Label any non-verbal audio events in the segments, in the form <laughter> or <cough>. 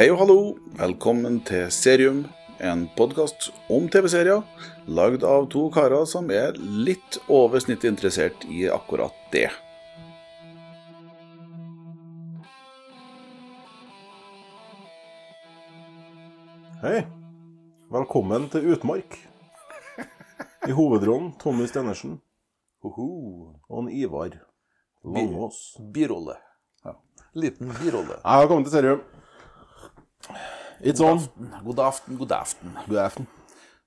Hei og hallo, velkommen til Serium, en podkast om TV-serier lagd av to karer som er litt over snittet interessert i akkurat det. Hei. Velkommen til Utmark. I hovedrollen Tommy Stenersen Hoho. og en Ivar Langås. Birolle. Ja. Liten birolle. Jeg har kommet til serium. It's on. God aften, god aften. God aften.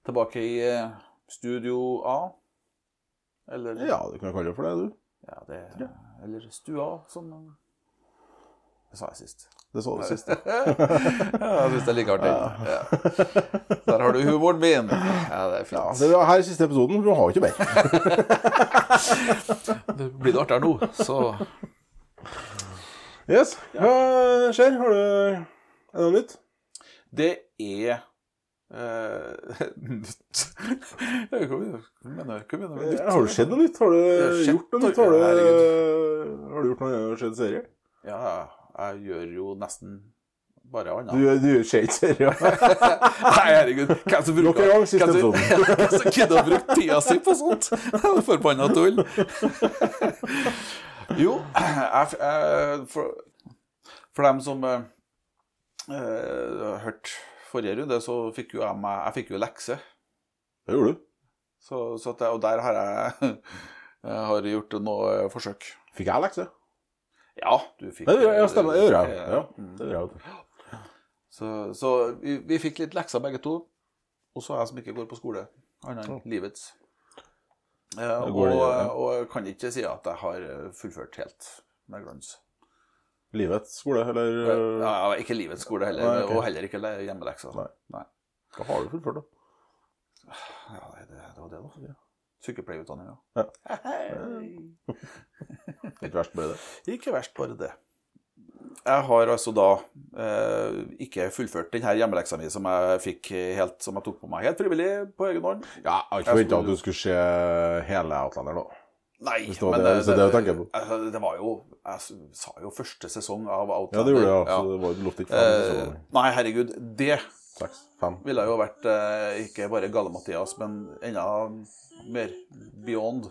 Tilbake i eh, Studio A. Eller Ja, det kan jeg kalle det for det, du. Ja, det Eller Stua, som Det sa jeg sist. Det sa du sist. <laughs> Ja, jeg syns det er like artig. Ja. Der har du humoren min. Ja, det er Ja, fint. det er her i siste episoden, for du har jo ikke mer. <laughs> Det blir det artigere nå, så Yes. Hva skjer? Har du Er det noe nytt? Det er eh, <laughs> nytt Jeg mener ikke mener du med nytt? Har du skjedd noe nytt? Har du gjort noe nytt? Har du, har du gjort noe skjedd serie? Ja, jeg gjør jo nesten bare annet. du gjør ikke serier? <laughs> Nei, herregud. Hvem som bruker <laughs> hvem som- gidder å bruke tida si på sånt? Det Forbanna tull. Jo, jeg, jeg, for, for dem som eh, eh, hørte forrige runde, så fikk jo jeg meg Jeg fikk jo lekse. Det gjorde du. Så, så at, og der har jeg, <laughs> jeg har gjort noe forsøk. Fikk jeg lekse? Ja, du fikk jeg, ja, stemmer. Det gjør jeg. eh, Ja, mm. det gjør jeg. Så, så vi, vi fikk litt lekser begge to. Og så jeg som ikke går på skole. Annet enn livets. Eh, og, og jeg kan ikke si at jeg har fullført helt med glans. Livets skole, eller Ja, ja, ikke livets skole heller, Nei, okay. og heller ikke le- hjemmelekser. Nei. Nei. Hva har du fullført, da? Ja, det, det, det var det, da. Sykepleierutdanninga. Ja. <laughs> Ikke verst bare det. Ikke verst, bare det. Jeg har altså da eh, ikke fullført denne hjemmeleksa mi som jeg fikk helt, som jeg tok på meg helt frivillig på egen hånd. Ja, jeg har ikke forventa skulle- at du skulle se hele Outlander, da. Nei, det var det- det, det det det var jo Jeg sa jo første sesong av Outlander. Ja, det gjorde jeg. Ja. Så det var du ikke fem Eh, sesonger. nei, herregud. Det Seks, fem. ville jo vært eh, ikke bare Gale-Mathias, men enda mer beyond.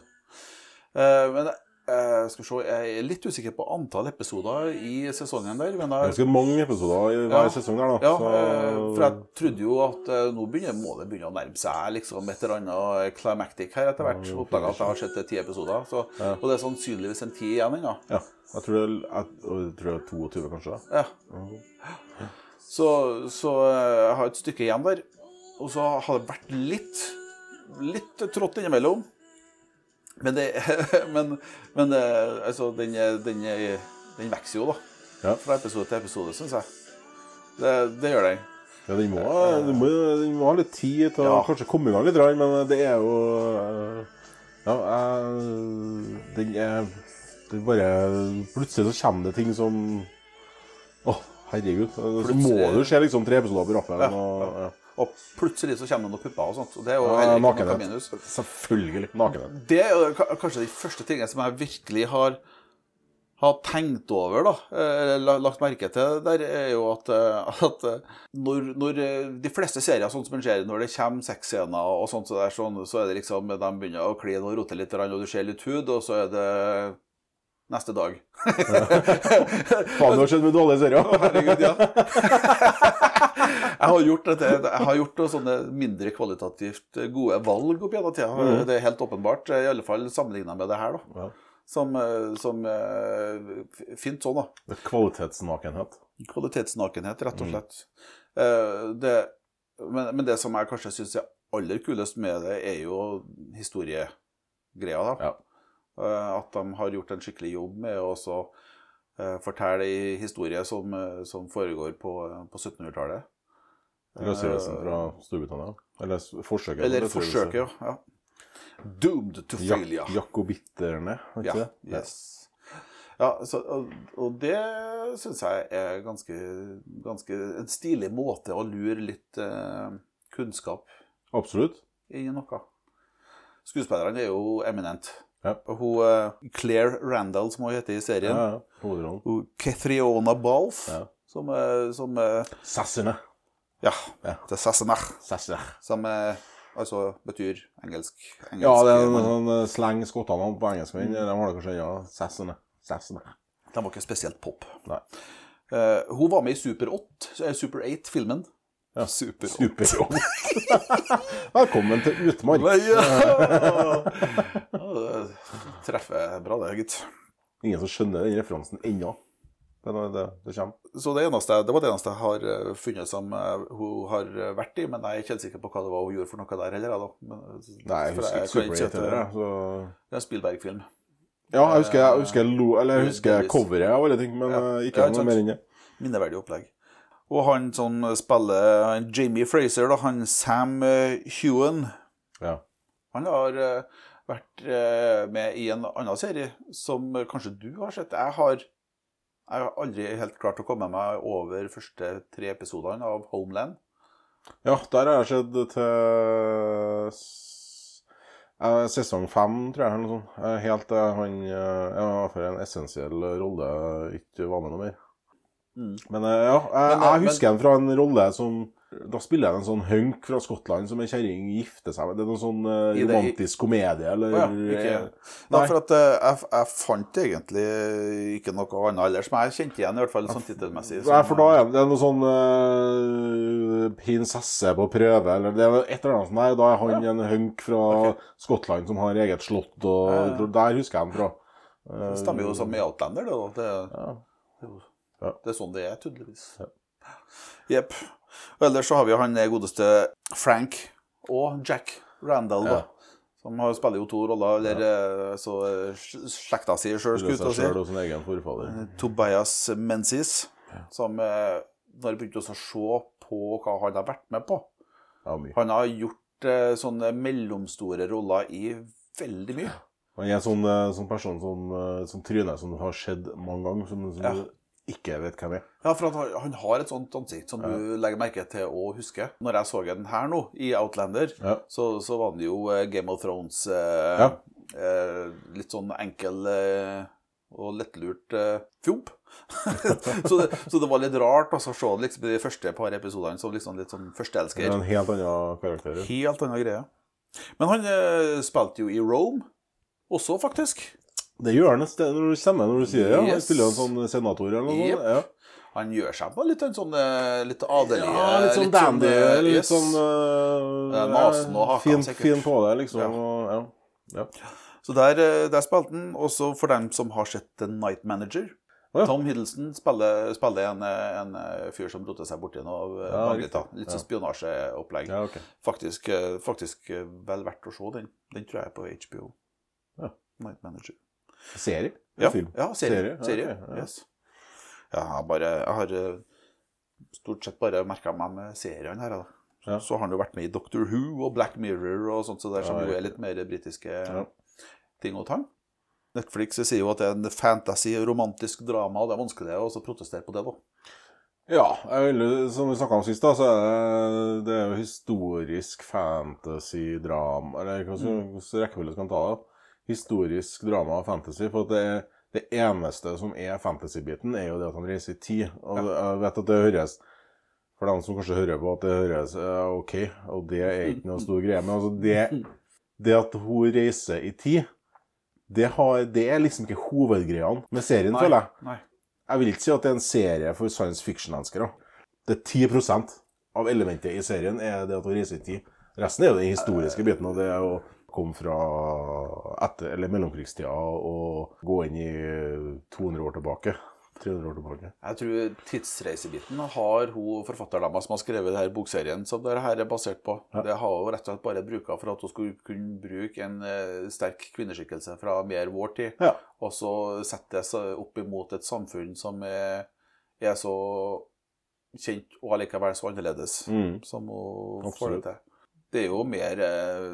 Eh, men eh, skal se, jeg er litt usikker på antall episoder i sesongen der. Men jeg, Ganske mange episoder i hver Ja. sesong der, da. ja, så, eh, for jeg trodde jo at eh, nå begynner, må det begynne å nærme seg liksom et eller annet climactic her etter hvert. Oppdaga at jeg har sett ti episoder. Så, Og det er sannsynligvis en ti igjen ennå. ja, jeg tror det er, jeg, jeg tror det er 22, kanskje. Ja. Så, så eh, jeg har et stykke igjen der. Og så har det vært litt litt trått innimellom. Men det <laughs> Men, men det, altså, den, den, den vokser jo, da. Ja. Fra episode til episode, syns jeg. Det, det gjør den. Ja, den må, den må, den må ha litt tid til å Ja. kanskje komme i gang litt, men det er jo eh, Ja, den er det er bare Plutselig så kommer det ting som Å, herregud. Så må du se liksom tre episoder på rappen. Ja, Og, ja. Og plutselig så kommer det noen pupper og sånt. Og det er jo Ja, nakenhet. minus. Selvfølgelig. Nakenhet. Det er jo kanskje de første tingene som jeg virkelig har, har tenkt over, da, eller lagt merke til der, er jo at, eh, at eh, når, når eh, de fleste serier, sånn som en ser, når det kommer sexscener og sånt, så, der, sånn, så er det liksom de begynner å kline og rote litt, og du ser litt hud, og så er det neste dag. <laughs> Faen, det har skjedd med dårlige serier. Å, herregud, ja. <laughs> jeg har gjort, dette, jeg har gjort sånne mindre kvalitativt gode valg opp gjennom tida. Det er helt åpenbart. I alle fall sammenligna med det her, da. Ja. Som, eh, som eh, Fint sånn, da. Kvalitetsnakenhet. Kvalitetsnakenhet, rett og slett. Mm. Det, men, men det som jeg kanskje syns er aller kulest med det, er jo historiegreia. da. Ja. Eh, At de har gjort en skikkelig jobb med å også eh, fortelle ei historie som, eh, som foregår på, på 1700-tallet. Løsrivelsen fra Storbritannia. Eller forsøket. Eller forsøket, ja. ja. Doomed to Jak failure. Jakobitterne, er ikke Ja, det? yes. Ja, så, og, og det syns jeg er ganske, ganske en stilig måte å lure litt eh, kunnskap Absolutt. i noe. Skuespillerne er jo eminent. Ja. Hun eh, Claire Randall, som hun heter i serien, ja. Hovedrollen. hun Catriona Balfe, Ja. Som, eh, som eh, Sassene. Ja, Ja. det er Sassenach. Sasser. Som eh, altså betyr engelsk, engelsk Ja, det er en sånn eh, slang skottene på engelsk, men de har det kanskje ja, Sassene. Sassene. De var ikke spesielt pop. Nei. Uh, hun var med i Super 8, eh, Super 8-filmen. Ja. Super 8. Super. <laughs> Velkommen til utmark. Ja! ja, det treffer bra, det, gitt. Ingen som skjønner den referansen ennå. Men det, det, det. Så det, eneste, det var det eneste jeg har eh, funnet som eh, hun har vært i, men jeg er ikke helt sikker på hva det var hun gjorde for noe der heller. Men, Nei, jeg husker ikke kan Super si 8 at heller. det- Så... Det er en Spielberg-film. Ja, jeg husker, jeg husker, lo, eller jeg husker coveret av alle ting, men Ja. eh, ikke noe mer enn det. Minneverdig opplegg. Og han som spiller Jamie Fraser, da, han Sam Hewan Ja. han har eh, vært eh, med i en annen serie som eh, kanskje du har sett. Jeg har, jeg har aldri helt klart å komme meg over første tre episodene av Homeland. ja, der har jeg sett til eh, sesong fem, tror jeg, eller noe sånt. Eh, Helt til han eh, ja, for en essensiell rolle ikke var med noe mer. Mm. Men ja, jeg, Men, jeg husker han fra en rolle som Da spiller jeg en sånn hunk fra Skottland som en kjerring gifter seg med. Det er noen sånn uh, romantisk komedie, eller Å ja, eh, Nei, for at uh, jeg, jeg fant egentlig ikke noe annet ellers, men jeg kjente igjen i hvert fall sånn tittelmessig. som- Nei, for da er det, noe sånn uh, prinsesse på prøve, eller det er et eller annet sånt. Nei, da er han en hunk fra Skottland som har eget slott, og Ja, ja. der husker jeg han fra. Det stemmer jo som i Outlander, det. da. Det, Ja. det, er Ja. sånn det er, tydeligvis. Ja. Jepp. Og ellers så har vi han godeste Frank og Jack Randall, da. Som har, spiller jo to roller, eller ja. så eh, slekta si sjøl, skulle jeg si. og sin egen forfader. Tobias Menzies, som eh, Når jeg begynte å se på hva han har vært med på Ja. Han har gjort eh, sånne mellomstore roller i veldig mye. Han er en sånn, eh, sånn person som, eh, som tryner som har skjedd mange ganger, som, som Ja. Ikke vet hvem er. Ja, for han han har et sånt ansikt som du legger merke til å huske. Når jeg så den her nå, i Outlander, Ja. så, så var det jo eh, Game of Thrones eh, Ja. eh, Litt sånn enkel eh, og lettlurt eh, fjomp. <laughs> så, det, så det var litt rart altså, å se liksom, de første par episodene som liksom litt sånn førsteelsker. er en helt annen karakter. Helt annen greie. Men han eh, spilte jo i Rome også, faktisk. Det gjør han et sted når du kjenner når du sier det. Ja. Han Yes. spiller en sånn senator eller noe yep. sånt. Ja. Han gjør seg på litt sånn eh, litt adelig Ja, litt sånn dandy. eh, litt yes. sånn uh, Masen og hakan, fin, sikkert. fin på det, liksom. Ja. Og, ja. Ja. Så der, eh, der spilte han. Også for dem som har sett The Night Manager. Ja. Tom Hiddleston spiller, spiller en, eh, en eh, fyr som roter seg borti noe eh, riktig. Litt sånn spionasjeopplegg. ja, ok. Faktisk, eh, faktisk eh, vel verdt å se den. Den tror jeg er på HBO. Ja. Night Manager. Serie? Ja, Film? ja serie. Serie, ja. Yes. Jeg har bare Jeg har eh, stort sett bare merka meg med seriene her. Da. Ja. Så har han jo vært med i Doctor Who og Black Mirror og sånt, så der, som jo er litt mer britiske ting å ta. Netflix sier jo at det er en fantasy, romantisk drama, og det er vanskelig å protestere på det, da. Ja, vil, som vi snakka om sist, da, så er det, det er jo historisk fantasy-drama Eller mm. hvordan rekkefølge skal man ta det? Historisk drama og fantasy. For det, det eneste som er fantasy-biten, er jo det at han reiser i tid. Og jeg vet at det høres For dem som kanskje hører på at det høres eh, OK, og det er ikke noe stor greie. Men altså, det, det at hun reiser i tid, det, har, det er liksom ikke hovedgreiene med serien, føler jeg. Nei. Jeg vil ikke si at det er en serie for science fiction-elskere. Det er 10 av elementet i serien er det at hun reiser i tid. Resten er jo den historiske biten, og det er å komme fra etter, eller mellomkrigstida og gå inn i 200 år tilbake. 300 år tilbake. Jeg tror tidsreisebiten har hun forfatterdama som har skrevet denne bokserien, som dette er basert på. Det har hun rett og slett bare bruka for at hun skulle kunne bruke en eh, sterk kvinneskikkelse fra mer vår tid, Ja. og så sette det opp imot et samfunn som er, er så kjent og allikevel så annerledes Mm. som hun får det til. Det er jo mer eh,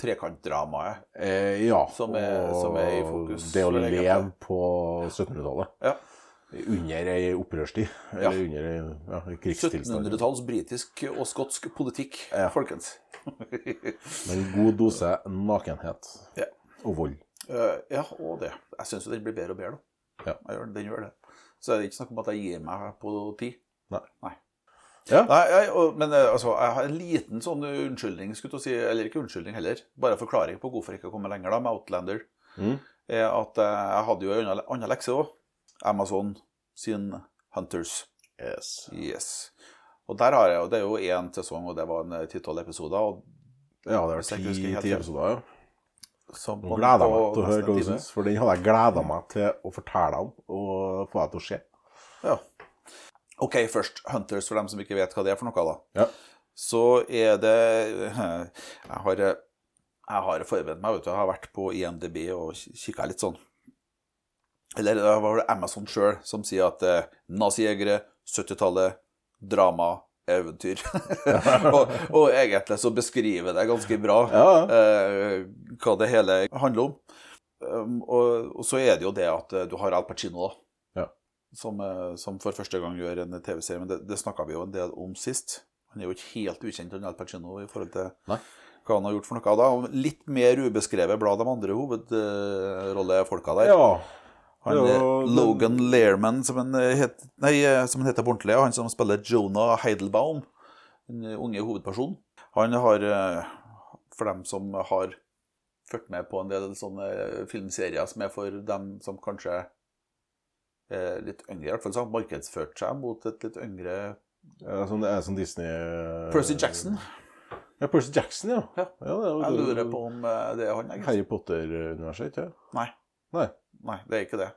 trekantdramaet. Eh, ja. Som er- som er i fokus, Det å egentlig. leve på 1700-tallet. Ja. Under ei opprørstid. Ja. Eller under ei ja, ei krigstilstand. 1700-talls britisk og skotsk politikk, Ja. folkens. <laughs> Med en god dose nakenhet. Ja. Og vold. Eh, ja, og det. Jeg syns den blir bedre og bedre, da. Ja. Jeg gjør, den gjør det. så er det ikke snakk om at jeg gir meg på ti. Nei. Ja. Nei, jeg, og, men eh, altså, jeg har en liten sånn unnskyldning, skulle jeg si, eller ikke unnskyldning heller, bare forklaring på hvorfor jeg ikke kommer lenger da, med Outlander, Mm. er at eh, jeg hadde jo en annen- lekse òg. Amazon sin Hunters. Yes. Yes. Og der har jeg jo, det er jo én sesong, og det var en ti-tolv episoder. og Ja, det var er ti, episoder, ja. som Nå gleder jeg meg til å høre hva du syns, for den hadde jeg gleda meg til å fortelle om og få deg til å se. Ja. OK, først Hunters, for dem som ikke vet hva det er for noe. da. Ja. Så er det Jeg har, jeg har forberedt meg. vet du. Jeg har vært på IMDb og kikka litt sånn. Eller det var det Amazon sjøl som sier at eh, nazijegere, 70-tallet, drama, eventyr. <laughs> og, og egentlig så beskriver det ganske bra Ja, eh, hva det hele handler om. Um, og, og så er det jo det at eh, du har Al Pacino, da. Som, eh, som for første gang gjør en TV-serie. Men det, det snakka vi jo en del om sist. Han er jo ikke helt ukjent, han Al Pacino, i forhold til Nei. hva han har gjort for noe. da. Og Litt mer ubeskrevet blad de andre hovedrollefolka der. ja. Han Ja, er men- Logan Learman, som han, eh, het, nei, eh, som han heter på ordentlig. og Han som spiller Jonah Heidelbaum, den unge hovedpersonen. Han har, for dem som har fulgt med på en del sånne filmserier som er for dem som kanskje litt yngre, i hvert fall så har markedsført seg mot et litt yngre Ja, sånn, det er sånn Disney Percy Jackson. Ja, Percy Jackson, ja. Ja. det er Jeg lurer på om eh, det er han. Harry Potter-universet, ikke sant? Nei. Nei. Nei, det er ikke det.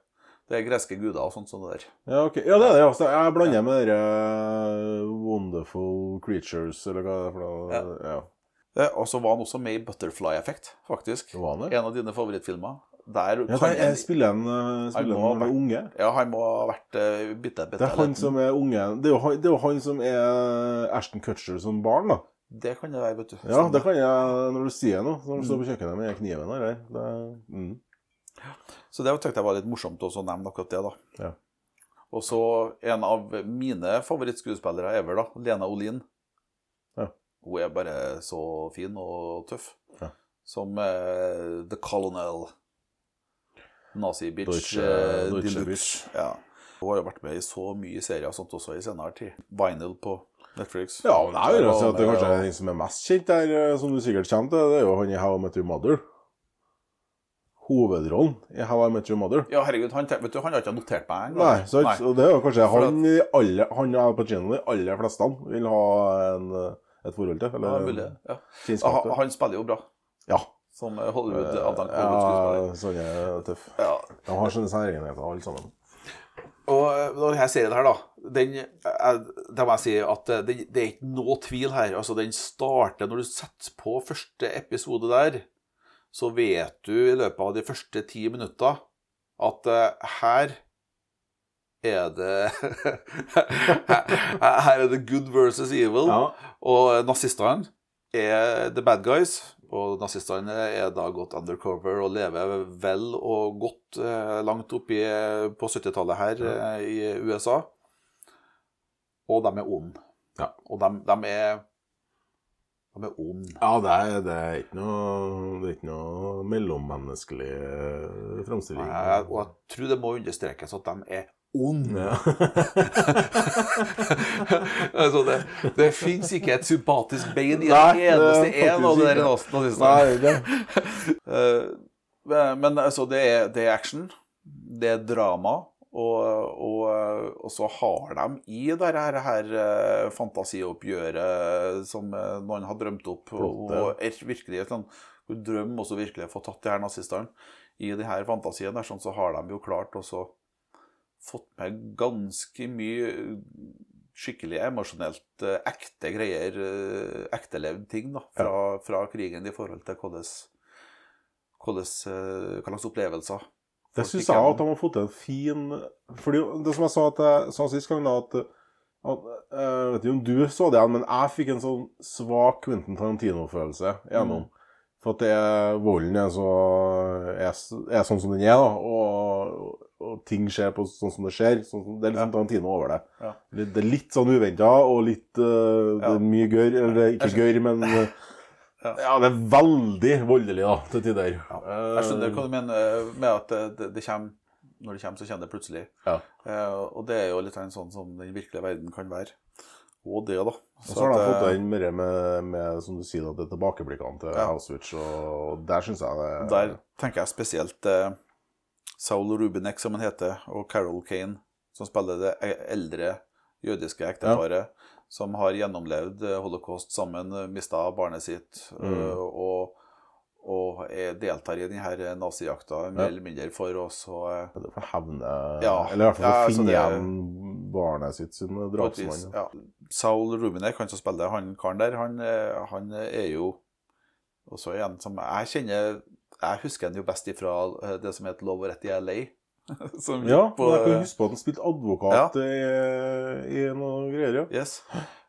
Det er greske guder og sånt som det der. Ja, ok. Ja, det er det. Altså. Jeg blander med dere eh, Wonderful Creatures, eller hva det er for noe. Ja. Eh, Og så var han også med i Butterfly Effect, faktisk. Det det? En av dine favorittfilmer. Der Ja, kan jeg, spiller en, eh, spiller Han en unge. Ja, han må ha vært uh, bitte, bitte Det er han som er unge. Det er jo han, er han som er Ashton Kutcher som barn, da. Det kan det være, vet du. Ja, det kan jeg når du sier noe. Når du står på kjøkkenet med kniven her. Det, mm. Så det tenkte jeg var litt morsomt også å nevne akkurat det, da. Ja. Og så en av mine favorittskuespillere ever, da, Lena Olin. Ja. Hun er bare så fin og tøff. Ja. Som uh, The Colonel. Nazi-bitch. Deutsche- eh, Deutsche bitch. Ja. Hun har jo vært med i så mye serier og sånt også i senere tid. Vinyl på Netflix. Ja, men jeg vil jo at det er kanskje er den som er mest kjent der, eh, som du sikkert kjenner til, det er jo han i How I Met Your Mother. Hovedrollen i How I Met Your Mother. Ja, herregud, han, vet du, han har ikke notert meg engang. Nei, så, Nei. og det er jo kanskje han i alle, han og Al Pacino de aller fleste vil ha en, eh, et forhold til. Ja, mulig, ja. Han, til. han spiller jo bra, Ja. Som eh, Hollywood Hollywood-skuespiller. Ja, sånn er tøff. Ja. De har sine særegenheter, alle sammen. Og når jeg denne serien her, da den, eh, Da må jeg si at eh, det, det er ikke noe tvil her. Altså, Den starter når du setter på første episode der, så vet du i løpet av de første ti minutter at uh, her er det <laughs> Her er det good versus evil. Ja. Og nazistene er the bad guys. Og nazistene er da gått undercover og lever vel og godt eh, langt oppi eh, på 70-tallet her eh, i USA. Og de er onde. Ja. Og de, de er De er onde. Ja, det er, det er ikke noe Det er ikke noe mellommenneskelig framstilling. Og jeg tror det må understrekes at de er onde. Ja. <laughs> altså det det fins ikke et sympatisk bein i en eneste det en av de der nazistene. <laughs> Eh, men altså, det er, det er action, det er drama, og, og, og så har de i det her, her eh, fantasioppgjøret som eh, noen har drømt opp, og, Plottet. og er virkelig sånn drøm også virkelig få tatt de her nazistene i de her fantasiene, der, sånn, så har de jo klart også fått med ganske mye skikkelig emosjonelt eh, ekte greier, eh, ektelevd ting da, fra, fra krigen i forhold til hvordan, hvordan, eh, hva slags opplevelser Det syns jeg at de har fått til en fin Fordi det som jeg sa, at jeg sa sist gang, da, at, at Jeg vet ikke om du så det men jeg fikk en sånn svak Quentin Tarantino-følelse gjennom. For at det volden er, så, er, er sånn som den er, da. Og, og ting skjer på sånn som det skjer. Sånn, som- det er liksom Tarantino over det. Ja. Det det er litt sånn uventa og litt uh, Ja. er mye gørr. Eller er ikke gørr, men uh, <laughs> Ja. ja, det er veldig voldelig, da, til tider. Jeg skjønner hva du mener eh, med at det, det, kommer når det kommer, så kommer det plutselig. Ja. Eh, og det er jo litt sånn som den virkelige verden kan være. Og det, da. Og så har de fått eh, inn mer med, med, som du sier, da, det tilbakeblikkene til Ja. Auschwitz, og der syns jeg det Der tenker jeg spesielt eh, Saul Rubinek, som han heter, og Carol Kane, som spiller det e- eldre jødiske ekteparet, som har gjennomlevd eh, holocaust sammen, mista barnet sitt, Mm. eh, og, og er, deltar i denne nazijakta mer Ja. eller mindre for oss. Og, eh, for å hevne Ja. Eller i hvert fall for Ja, å altså finne igjen barnet sitt sin drapsmann. ja. Saul Rubinek, han som spiller han karen der, han, eh, han er jo også en som jeg kjenner Jeg husker den jo best ifra eh, det som het Love og rett i LA. <laughs> som Ja, på, jeg kan eh, huske på at han spilte advokat i, i noen greier, ja. Yes.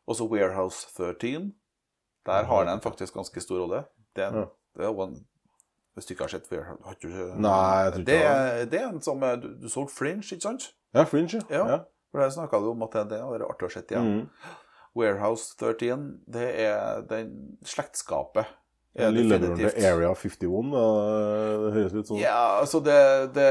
Også Warehouse 13. Der har den faktisk ganske stor rolle. Det er en, Ja. er en Hvis du ikke har sett Warehouse har du Nei, jeg tror ikke det. Er, det er en som eh, Du, du så Fringe, ikke sant? Ja, Fringe, ja. Ja. ja. For der snakka du om at det, hadde vært artig å se igjen. Mm. Warehouse 13, det er den slektskapet. Er Lillebroren til Area 51, da, det høres litt sånn Ja, altså det, det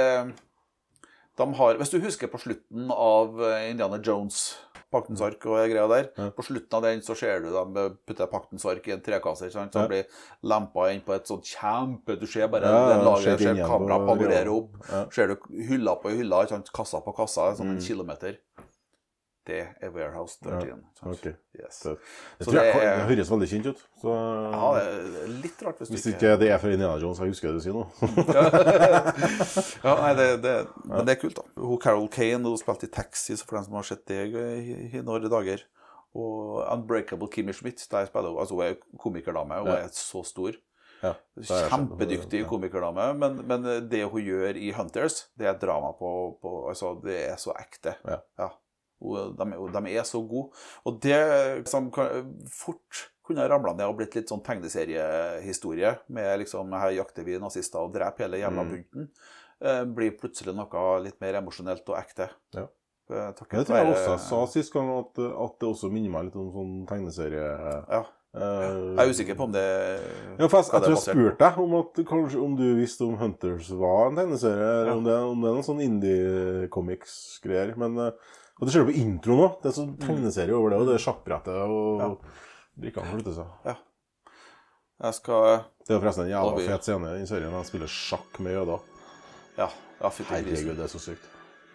De har Hvis du husker på slutten av eh, Indiana Jones, Paktens ark og greia der, Ja. på slutten av den så ser du dem putte Paktens ark i en trekasse, ikke sant? så Ja. blir lempa inn på et sånt kjempe Du ser bare Ja, det ja, laget, ser kameraet panorere opp. Ja. Ser du hylla på hylla, ikke sant? kassa på kassa, som en Mm. kilometer. Det er Warehouse 13. Ja, okay. Yes. det, det, det er- det høres veldig kjent ut. Så, Ja, det er litt rart hvis, hvis ikke det er fra Indiana Jones, jeg husker det du sier nå. <laughs> ja, nei, det, det, Men det er kult, da. Hun Carol Kane hun spilte i Taxi, så for dem som har sett det i, i noen dager. Og Unbreakable Kimmy Schmidt, der spiller hun altså hun er komikerdame. Hun Ja. er så stor. Ja. Kjempedyktig komikerdame. Men, men det hun gjør i Hunters, det er drama på, på Altså, det er så ekte. Ja. De, er- de er så gode. Og det som kan, fort kunne ramla ned og blitt litt sånn tegneseriehistorie, med liksom her jakter vi nazister og dreper hele jævla bunten, Mm. blir plutselig noe litt mer emosjonelt og ekte. Ja. Takk det tror jeg også jeg sa sist gang, at, at det også minner meg litt om sånn tegneserie... Ja. Uh, Jeg er usikker på om det Ja, for jeg, jeg tror jeg spurte deg om at kanskje om du visste om Hunters var en tegneserie, eller Ja. om, det, om det er noen sånn indie-comics-greier. Men eh, Og det ser du på introen òg. Det er sånn tegneserie over det, og det er sjakkbrettet og Ja. brikkene flytter seg. Jeg skal Det er forresten en jævla Og vi- fet scene i den serien. Han spiller sjakk med jøder. Ja. ja Herregud, det er så sykt.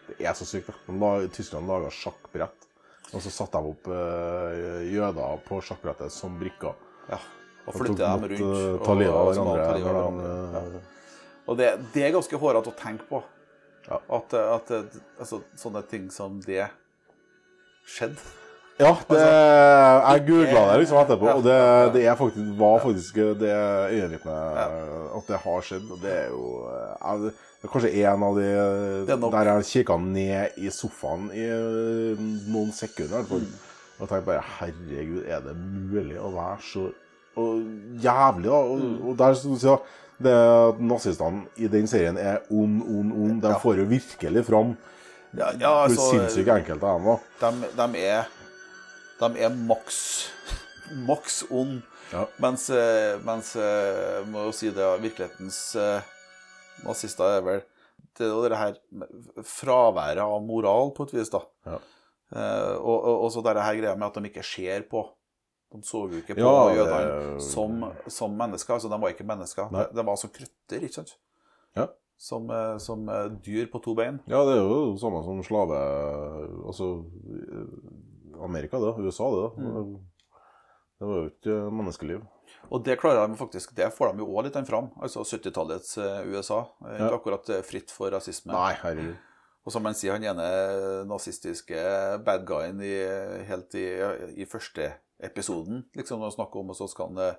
Det er så sykt. da. La, Tyskland laga sjakkbrett, og så satte de opp uh, jøder på sjakkbrettet som brikker. Ja. Og Og flytte dem rundt. eh, og- hverandre. Ja. de, eh, Og det, det er ganske hårete å tenke på. Ja. At, at altså, sånne ting som det skjedde. Ja, det, jeg googla det liksom etterpå, og det, det er faktisk, var faktisk det øyenvitnet at det har skjedd. Og det er jo jeg, det er kanskje en av de er der jeg kikka ned i sofaen i eh, noen sekunder. hvert Og tenkte bare Herregud, er det mulig å være så og jævlig, da? Og, Mm. og der som du sier, det at nazistene i den serien er ond, ond, ond. De får jo virkelig fram Ja, ja hvor altså sinnssyke enkelte de var. de, de er De er maks maks ond. Ja. Mens, eh, mens eh, må jo si det, virkelighetens eh, nazister er vel det er det her fraværet av moral, på et vis, da. Ja. Eh, og, og, og så det her greia med at de ikke ser på. De så jo ikke på Ja, det- som, som mennesker. altså De var ikke mennesker. Nei. De, var som krøtter, ikke sant? Ja. Som, eh, som eh, dyr på to bein. Ja, det er jo det samme som slave Altså eh, Amerika, det. USA, det. Mm. Det var jo ikke menneskeliv. Og det klarer de faktisk, det får de jo òg litt fram. Altså 70-tallets eh, USA. Ikke Ja. akkurat fritt for rasisme. Nei, herregud. Og som man sier, han ene nazistiske bad guyen i, helt i, i første episoden, liksom, å snakke om, og så skal han,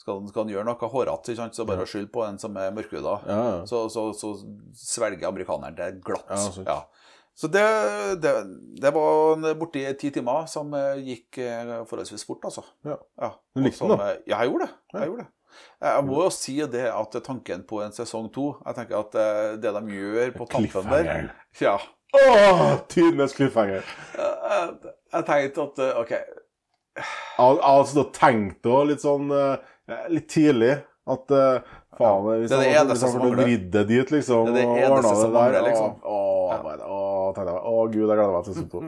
skal skal han gjøre noe hårete, så bare skyld på en som er mørkhuda. Ja, ja. Så, så, så svelger amerikaneren det glatt. Ja, så- Ja. Så det, det, det var borti ti timer som eh, gikk eh, forholdsvis fort, altså. Ja. Ja. Du likte den, som, eh, Ja, jeg gjorde det. Jeg gjorde det. Jeg må jo si det at tanken på en sesong to Jeg tenker at det de gjør på tampen der. Ja. Åh, tidenes cliffhanger. Jeg, tenkte at OK. Jeg har sittet og tenkt òg, litt sånn eh, Litt tidlig. At eh, faen Hvis Det er det eneste som mangler. det dit, liksom Det er det eneste som mangler, liksom. Å, å, ja. å, tenkte jeg, å gud, jeg gleder meg til sesong to. <laughs>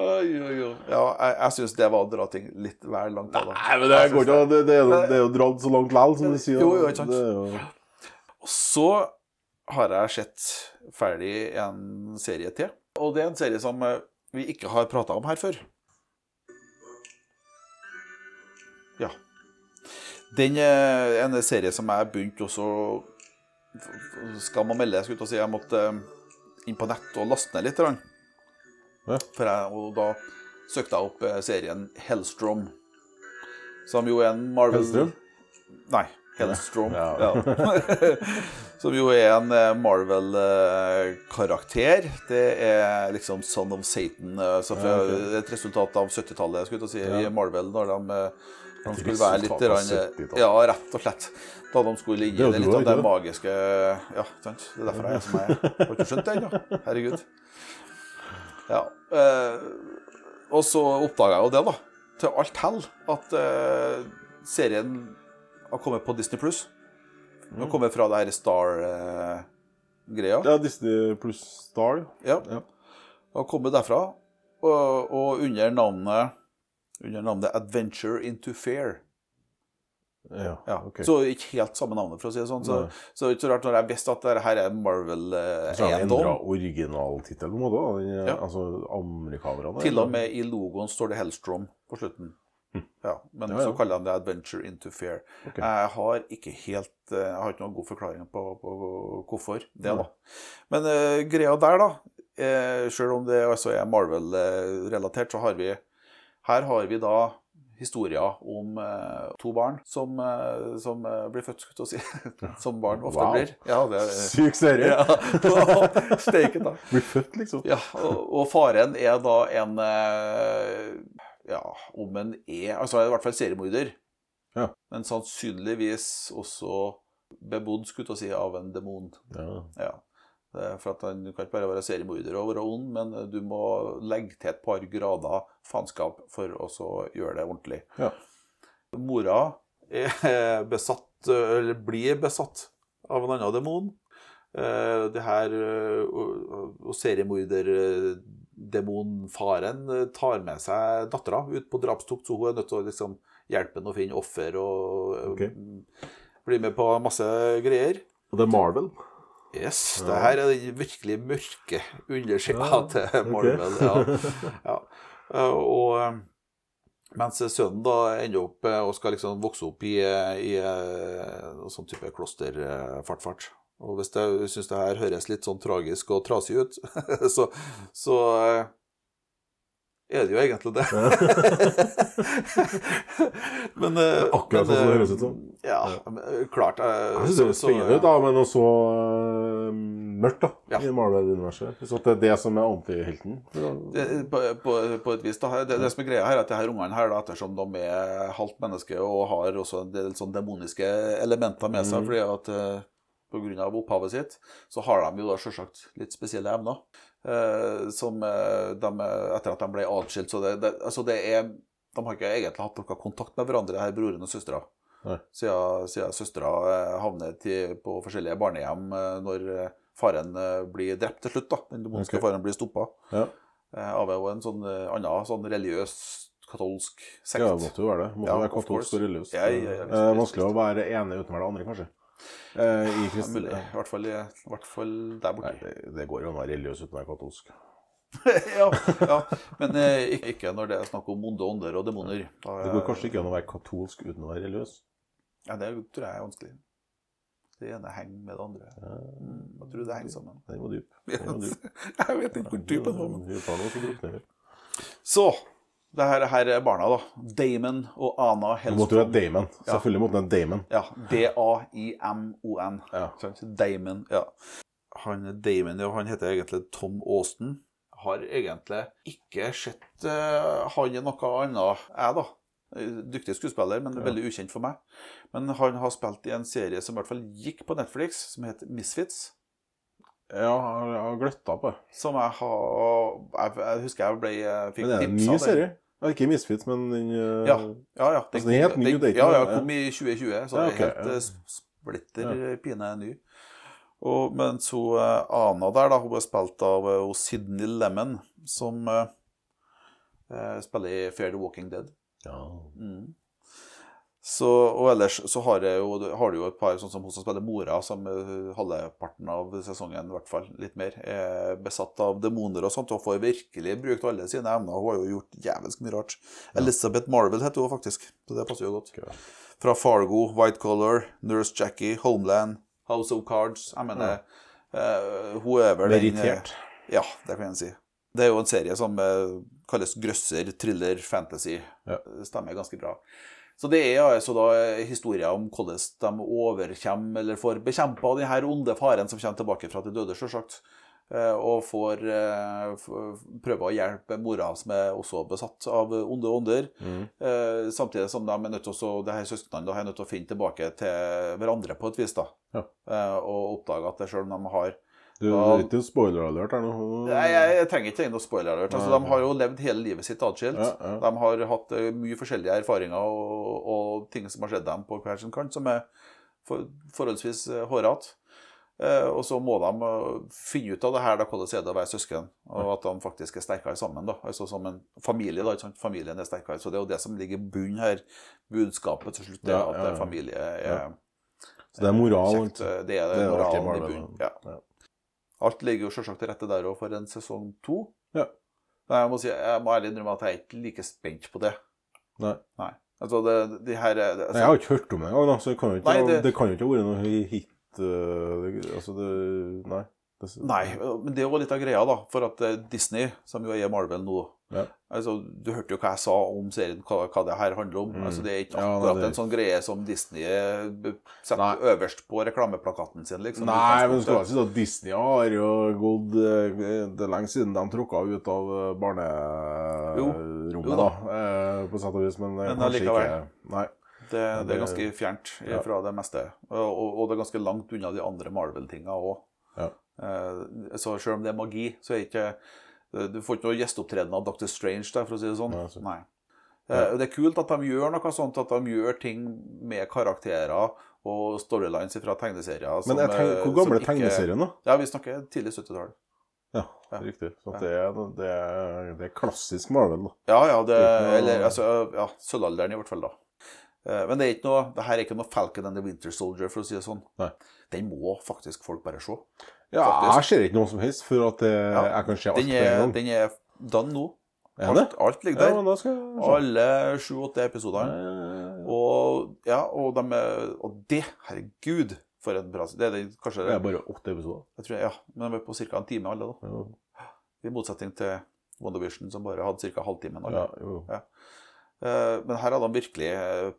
Oi, oi, oi. Ja, jeg, jeg syns det var å dra ting litt vel langt. da. Nei, men det går ikke. Det, det, er det er jo dratt så langt likevel, som du sier. Jo, jo, ikke sant. Jo Og så har jeg sett ferdig en serie til. Og det er en serie som eh, vi ikke har prata om her før. Ja. Den er en serie som jeg begynte også Skal man melde, skulle jeg til å si. Jeg måtte eh, inn på nett og laste ned litt. For jeg, og da søkte jeg opp eh, serien Hellstrom. Som jo er en Marvel Hellstrom? Nei. Hellstrom. Ja. Ja. <laughs> <laughs> Som jo er en eh, Marvel-karakter. Det er liksom Son of Satan. eh, Så fra, Ja, okay. Et resultat av 70-tallet skulle jeg si, Ja. i Marvel. Når de, eh, de skulle være litt resultat av grann, eh, 70-tallet. Ja, rett og slett. Da de skulle ligge Det det litt av det magiske Ja, sant. Det er derfor jeg er som jeg er. Har ikke skjønt det ennå. Herregud. Ja. Eh, og så oppdaga jeg jo det, da. Til alt hell at eh, serien har kommet på Disney pluss. Den har kommet fra det her Star-greia. Ja, Disney pluss Star. Ja. Ja. Har kommet derfra. Og, og under navnet under navnet Adventure into Fair. Ja, Ja. Så ikke helt samme navnet, for å si det sånn. Så, så det er ikke så rart når jeg visste at dette her er Marvel-eiendom. endra originaltittel på en måte. Den, Ja. Altså amerikanerne. Til og med i logoen står det Hellstrom på slutten. Ja, men. Ja, ja. så kaller de det Adventure into Fair. Okay. Jeg har ikke helt eh, Jeg har ikke noen god forklaring på, på hvorfor det, da. Men uh, greia der, da uh, Selv om det også er Marvel-relatert, så har vi Her har vi da historier om uh, to barn som, uh, som uh, blir født, skulle jeg si. <laughs> som barn ofte Wow. blir. Ja, det Syk serie. ja. Steiken, da. <laughs> Blir født, liksom. Ja, og, og faren er da en Ja, om en er Altså i hvert fall seriemorder. Ja. Men sannsynligvis også bebodd, skulle jeg si, av en demon. Ja. Ja. For at Han kan ikke bare være seriemorder og være ond, men du må legge til et par grader faenskap for å gjøre det ordentlig. Ja. Mora er besatt, eller blir besatt av en annen demon. Eh, Det her eh, og- og seriemorderdemonfaren eh, tar med seg dattera ut på drapstokt, så hun er nødt til å liksom hjelpe henne å finne offer og okay. Bli med på masse greier. Og det er Marvel. Yes, det her er den virkelig mørke undersida Ja, til Marvel. Ja. <laughs> Ja. Eh, Og eh, mens sønnen da ender opp og skal liksom vokse opp i, i sånn type klosterfartfart. Og hvis jeg syns det her høres litt sånn tragisk og trasig ut, <laughs> så, så eh, er det jo egentlig det. <laughs> men eh, Akkurat sånn som det eh, høres ut som. Ja, klart. Jeg, Jeg synes det høres spennende ut, da, men også mørkt da, Ja. i Marvel-universet. Så det er det som er antihelten. På, på, på et vis da, det, det som er greia her, er at de her ungene her, da, ettersom de er halvt menneske og har også en del sånn demoniske elementer med seg, fordi at eh, av opphavet sitt, så har de jo da selvsagt litt spesielle evner. eh, som eh, de, etter at de ble atskilt, så det, det, altså det er De har ikke egentlig hatt noe kontakt med hverandre, her broren og søstera. Siden, siden søstera havnet havner på forskjellige barnehjem eh, når eh, faren eh, blir drept til slutt. da, Den demonske okay. faren blir stoppa Ja. eh, av en sånn eh, annen sånn religiøs katolsk sekt. ja, det måtte jo være det. Måtte Ja, være katolsk og religiøs. Ja, ja, Eh, vanskelig å være ene uten å være det andre, kanskje. Eh, I Ja, kristen... mulig. I hvert fall, i, hvert fall der Nei, borte. det, det går jo an å være religiøs uten å være katolsk. <laughs> ja, ja, men eh, ikke, når det er snakk om onde ånder og demoner. Da, Det går kanskje ikke an å være katolsk uten å være religiøs. Ja, det tror jeg er vanskelig. Det ene henger med det andre. Mm, jeg tror det henger sammen. Den var dyp. Den var dyp. <laughs> jeg vet ikke hvor dyp den var. men-. Så det her, her er barna, da. Damon og Ana Du måtte jo ha Damon. Selvfølgelig måtte du ha Damon. Ja, D-A-I-M-O-N. Ja. Damon, ja. Han Damon, ja, han heter egentlig Tom Austin. Har egentlig ikke sett uh, han i noe annet, jeg, da. Dyktig skuespiller, men veldig ukjent for meg. Men han har spilt i en serie som i hvert fall gikk på Netflix, som heter Misfits. Ja, jeg har gløtta på det. Som jeg har Jeg, jeg husker jeg ble jeg fikk Men det er en ny av serie. Ja, ikke Misfits, men den eh, Ja, ja. ja. Altså, den er helt ny, den- det er ikke Ja, ja, kom i 2020, så Ja, det er helt ja. splitter ja. pine ny. Og mens hun uh, Ana der, da, hun ble spilt av uh, Sydney Lemon, som uh, eh, spiller i Fair the Walking Dead. ja. Så, og ellers så har, jeg jo, har du jo et par sånn som hun som spiller mora, som eh, halvparten av sesongen, i hvert fall litt mer, er besatt av demoner og sånt, og får virkelig brukt alle sine evner. Hun har jo gjort jævelsk mye rart. Elizabeth Marvel heter hun faktisk, så det passer jo godt. Okay. Fra Fargo, White Color, Nurse Jackie, Homeland, House of Cards. Jeg mener, eh, hun er vel den, eh, Ja, det kan en si. Det er jo en serie som uh, kalles grøsser, thriller, fantasy. Ja. Stemmer ganske bra. Så det er altså da historier om hvordan de overkommer, eller får bekjempa denne onde faren som kommer tilbake fra de døde, selvsagt. Eh, Og får eh, prøve å hjelpe mora, som er også besatt av onde ånder. Mm. Eh, Samtidig som de er nødt til å, det her søsknene er nødt til å finne tilbake til hverandre på et vis. da. Ja. Eh, Og oppdage at selv om de har Du, er ikke spoiler alert her nå? Nei, jeg, jeg trenger ikke noe spoiler alert. Altså, de har jo levd hele livet sitt atskilt. Ja, ja. De har hatt eh, mye forskjellige erfaringer og, og ting som har skjedd dem på hver sin kant, som er for, forholdsvis uh, hårete. Eh, og så må de eh, finne ut av det her, da, hvordan er det å være søsken, og at de faktisk er sterkere sammen. da, altså Som en familie. da? Familien er sterkere. Så det er jo det som ligger i bunnen her. Budskapet til slutt er at ja, ja. eh, familie er Så det er moral. kjekt. eh, Det er, Det er moralen i bunnen. ja. Alt ligger jo selvsagt til rette der òg for en sesong to. Ja. Men jeg må, si, jeg må ærlig innrømme at jeg er ikke like spent på det. Nei. Nei. Altså, det, de her det, Nei, altså, Jeg har ikke hørt om det engang, så det kan jo ikke, Nei, det... det- kan jo ikke ha vært noe hit det, Altså, det Nei. Det, Nei, men det er jo litt av greia, da. For at eh, Disney, som jo er Marvel nå Ja. altså, Du hørte jo hva jeg sa om serien, hva, hva det her handler om. Mm. Altså, Det er ikke Ja, akkurat det- en sånn greie som Disney eh, setter Nei. øverst på reklameplakaten sin. liksom. Nei, men du skal si at Disney har jo gått øh, Det er lenge siden de tråkka ut av øh, barnerommet, da. da. eh, På sett og vis, men, eh, Men kanskje ikke Nei. Det, det er ganske fjernt Ja. fra det meste. Og, og, og det er ganske langt unna de andre Marvel-tinga òg. Ja. så selv om det er magi, så er ikke Du får ikke noe gjesteopptreden av Dr. Strange der, for å si det sånn. Nei, så- Nei. Eh, Det er kult at de gjør noe sånt, at de gjør ting med karakterer og storylines fra tegneserier. Men jeg tenker, hvor gammel er tegneserien, da? Ja, vi snakker tidlig 70-tall. Ja, Ja. riktig. Så det, er, det, er, det er klassisk Marvel, da. Ja, ja, det, er eller altså, ja, sølvalderen i hvert fall, da. Eh, Men det er ikke noe, det her er ikke noe Falcon and the Winter Soldier, for å si det sånn. Nei. Den må faktisk folk bare se. Ja, Faktisk. jeg ser ikke noe som helst for at det, Ja. jeg kan se alt Den på en gang. den er done nå. Alt, alt ligger der. se. Alle sju-åtte episodene. Eh, Og, ja, og, de og det, herregud, for en bra Det er kanskje Det er bare åtte episoder. jeg tror, Ja, men de er på ca. en time alle, da. Ja, I motsetning til WandaVision, som bare hadde ca. halvtimen. alle. ja, jo. Eh, Men her hadde han virkelig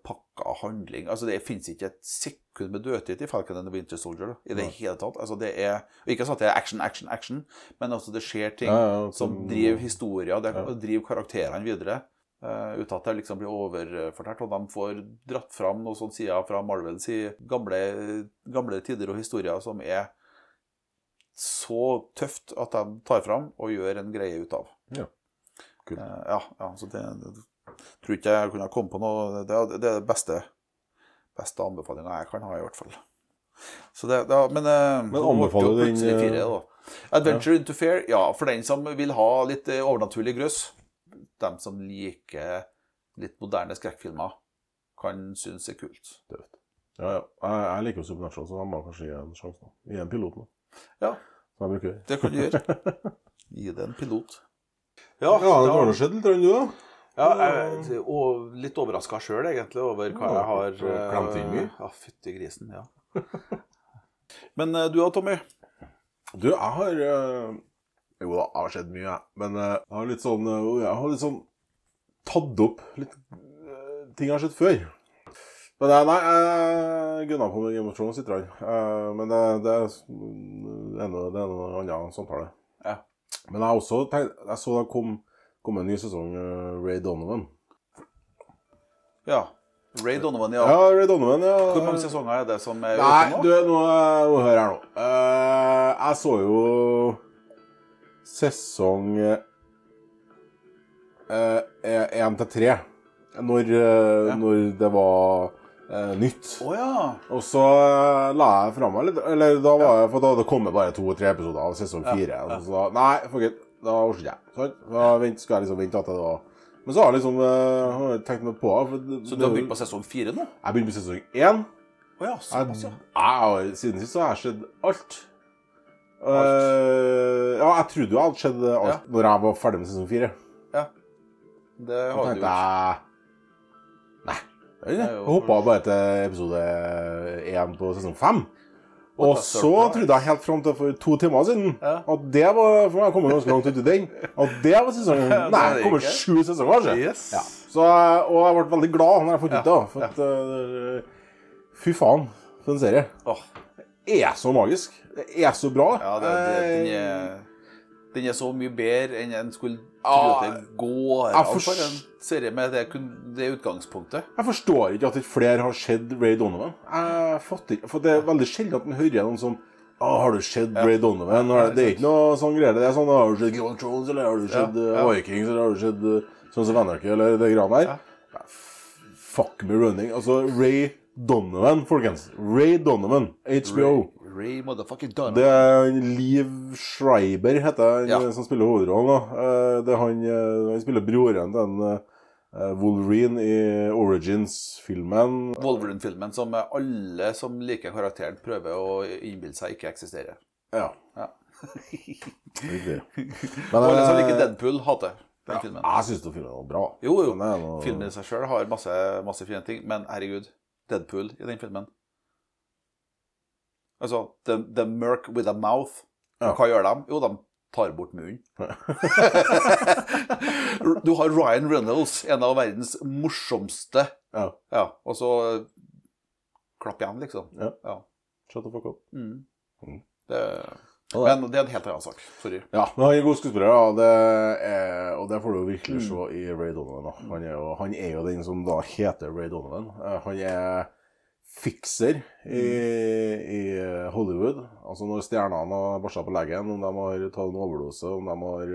pakka handling. Altså Det fins ikke et sekund med dødtid i Falcon and the Winter Soldier. Da, I det hele tatt. Altså det er Ikke sånn at det er action, action, action, men altså det skjer ting Ja, ja, som som- driver historier, det Ja. driver karakterene videre. Uh, uten at det liksom blir overfortalt. Og de får dratt fram noen sånne sider fra Marvels i gamle, gamle tider og historier som er så tøft at de tar fram og gjør en greie ut av. Ja. Kult. Uh, ja, ja, så det, det tror ikke jeg kunne komme på noe Det, er- det er det beste, beste anbefalinga jeg kan ha, i hvert fall. Så det, da, men eh, Men anbefaler du den, fire, eh, da. Adventure into Fair, ja, for den som vil ha litt eh, overnaturlig grøss. Dem som liker litt moderne skrekkfilmer, kan synes det er kult. Ja, ja. Jeg, jeg liker jo Supernatural, så jeg må kanskje gi en sjanse. Gi en pilot nå. Ja. Det kan du gjøre. <laughs> Gi det en pilot. Ja, det har nå skjedd litt, du, da. Ja, jeg og litt overraska sjøl, egentlig, over hva jeg har klemt inn mye. Ja, fytti grisen, ja. <laughs> Men eh, du da, Tommy? Du, jeg har eh, Jo da, jeg har sett mye, jeg. Men eh, jeg har litt sånn eh, Jeg har litt sånn tatt opp litt eh, ting jeg har sett før. Men eh, nei, jeg gunna på med Game of Thrones grann. Eh, men det, det, er, det, er noe, det er noe annet samtale. Ja. Men jeg har også tenkt Jeg så det kom, kom en ny sesong uh, Ray Donovan. Ja. Ray Donovan, ja. Ja, Ray Donovan, ja. Hvor mange sesonger er det som er ute du, nå? nå, nå hør her nå. Uh, jeg så jo sesong én til tre. Når, eh, Ja. når det var eh, nytt. Oh, ja. Og så eh, la jeg fra meg litt Eller da var jeg For da hadde det kommet bare to-tre episoder av sesong fire. Og så Nei, fuck it. Da orker ikke jeg. Sant? Da vent, skal jeg liksom vente at det var Men så har jeg liksom eh, har jeg tenkt meg på for det- Så du har begynt på sesong fire nå? Jeg begynner på sesong én. Å ja, Jeg, såpass, ja. jeg, siden sist så har jeg sett alt. Eh, ja, jeg trodde jo jeg hadde sett alt når jeg var ferdig med sesong fire. ja. Det har du tenkte gjort. jeg Nei. er Jeg jo- hoppa bare til episode én på sesong fem. Og så trodde jeg helt fram til for to timer siden Ja. at det var For jeg har kommet ganske langt ut i den. At det var sesongen <laughs> Nei, det kommer sju sesonger, kanskje. Yes. Ja. Så, og jeg ble veldig glad når jeg fant ut det. For at eh, Fy faen, for en serie. Oh. Det er så magisk. Det er så bra. ja, det, det, den, Eh, er, den er så mye bedre enn en skulle tro Ja, at det går jeg an for en serie med det, det utgangspunktet. Jeg forstår ikke at ikke flere har sett Ray Donovan. Jeg fatter ikke, For det er veldig sjelden at man hører noen som Å, har du sett Ray Donovan? Det er ikke noe sånn greier. Det er sånn Har du sett Game Thrones, eller har du sett ja. Vikings, eller har du sett uh, Sons of Anarchy, eller det greiene der? Fuck me running. Altså, Ray Donovan, folkens. Ray Donovan, HBO. Ray, Ray motherfucking Donovan. Det er Liv Schreiber, heter han Ja. som spiller hovedrollen. da. Eh, Det han, eh, han spiller broren til en eh, Wolverine i Origins-filmen. Wolverine-filmen som alle som liker karakteren, prøver å innbille seg ikke eksisterer. Ja. Ja. Riktig. Og <laughs> alle som liker Deadpool, hater den ja, filmen. Jeg syns filmen var bra. Jo, jo. Noe- Filmen i seg sjøl har masse, masse fine ting, men herregud, Deadpool i den filmen Altså, the, the Merc with a mouth. Ja. Hva gjør de? Jo, de tar bort munnen. <laughs> du har Ryan Reynolds, en av verdens morsomste Ja. Ja, og så klapp igjen, liksom. Ja. ja. Shut the fuck up. Mm. Mm. Det, men det er en helt annen sak. Sorry. Ja, men han er god skuespiller, ja. Det er, og det får du virkelig Mm. se i Ray Donovan. Han, er jo, han er jo den som da heter Ray Donovan. Eh, Han er fikser i, Mm. i Hollywood. Altså når stjernene har bæsja på leggen, om de har tatt en overdose, om de har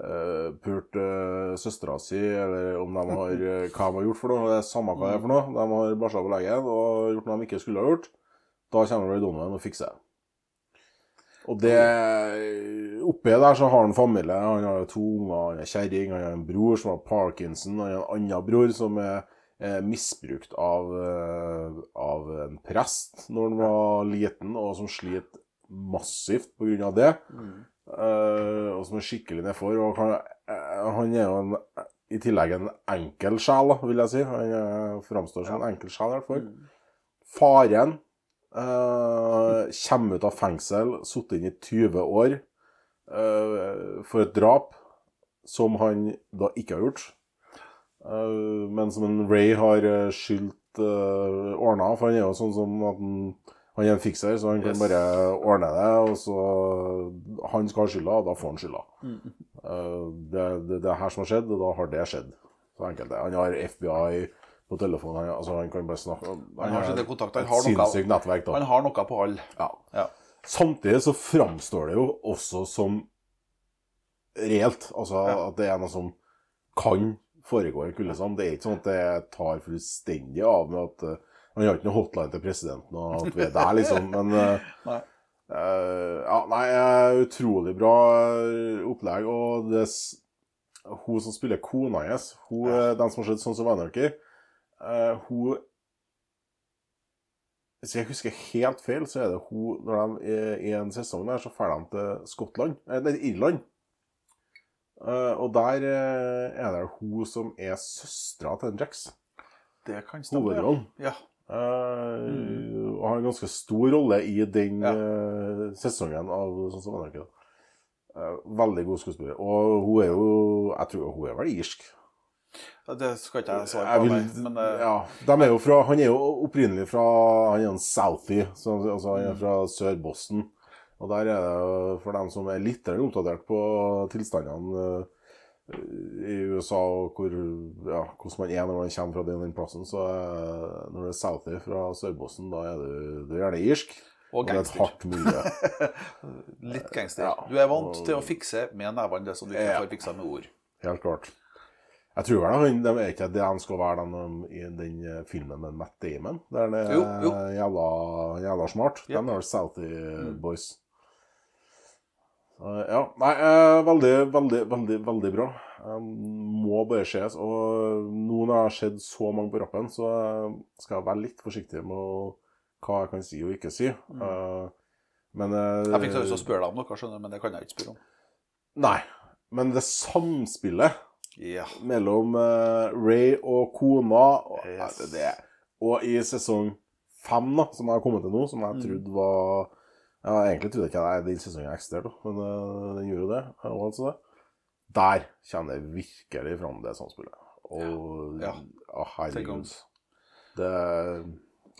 uh, pult uh, søstera si, eller om de har uh, <laughs> hva de har gjort for noe. Det er samme hva det er for noe. De har bæsja på leggen og gjort noe de ikke skulle ha gjort. Da kommer Ray Donovan og fikser det. Og det Oppi der så har han familie. Han har to unger, han er kjerring, han har en bror som har parkinson, han har en annen bror som er misbrukt av, eh, av en prest når han var liten, og som sliter massivt av det. Mm. og som er skikkelig nedfor. Og han, eh, han er jo en, i tillegg en enkel sjel, vil jeg si. Han eh, framstår som en enkel sjel, i hvert fall. Faren eh, kommer ut av fengsel, sittet inne i 20 år eh, for et drap som han da ikke har gjort. Eh, men som en Ray har uh, skyldt uh, ordna, for han er jo sånn som at han, han er en fikser, så han kan Yes. bare ordne det. Og så Han skal ha skylda, og da får han skylda. Eh, det, det, det er her som har skjedd, og da har det skjedd. Så enkelt det. Han har FBI på telefonen. Han, altså, han kan bare snakke Han har sine kontakter. Han har noe, nettverk, da. han har noe på alle. Ja. Ja. Samtidig så framstår det jo også som reelt. Altså Ja. at det er noe som kan foregå en kuldesand. Det er ikke sånn at det tar fullstendig av med at uh, Han har ikke noe hotline til presidenten og at vi er der, liksom. <laughs> Men uh, uh, ja, nei, utrolig bra opplegg. Og det, hun som spiller kona hun, uh, den som har sett sånn som Anarchy, hun hvis jeg husker helt feil, så er det hun Når de er i en sesong der, så drar de til Skottland Nei, Irland. Eh, og der eh, er det hun som er søstera til Jax. Det kan stemme. Hovedrollen. Ja. Mm. Og har en ganske stor rolle i den Ja. eh, sesongen av Sånn som NRK. Veldig god skuespiller. Og hun er jo Jeg tror hun er vel irsk. Det skal ikke jeg svare Jeg på, vil, nei. Men eh, ja, de er jo fra, han er jo opprinnelig fra Han er en Southie, så, altså han er fra Sør-Boston. Og der er det for dem som er litt oppdatert på tilstandene eh, i USA og hvor, ja, hvordan man er når man kommer fra den, den plassen, så eh, når det er Southie fra Sør-Boston, da er du, du er gjerne irsk. og det er et hardt miljø. <laughs> Litt gangster. Ja. Du er vant til å fikse med nevene det som du ikke får fiksa med ord. Helt klart. Jeg tror vel de er ikke det han skal være den, i den eh, filmen med Matt Damon. Der han er Jo, jo. jævla, jævla smart. Yep. De er Southie Mm. Boys. Så, ja. Nei, eh, veldig, veldig, veldig veldig bra. Eh, må bare ses. Og nå når jeg har sett så mange på rappen, så eh, skal jeg være litt forsiktig med hva jeg kan si og ikke si. Mm. men eh. Jeg fikk så lyst til å spørre deg om noe, skjønner men det kan jeg ikke spørre om. Nei. Men det samspillet Ja. mellom eh, Ray og kona og, Yes. det, det, og i sesong fem, da, som jeg har kommet til nå, som jeg Mm. trodde var ja, Egentlig trodde jeg ikke at den sesongen eksisterte, men eh, den gjorde jo det. og altså det. Der kommer det virkelig fram, det samspillet. Og Ja. ja. herregud. Det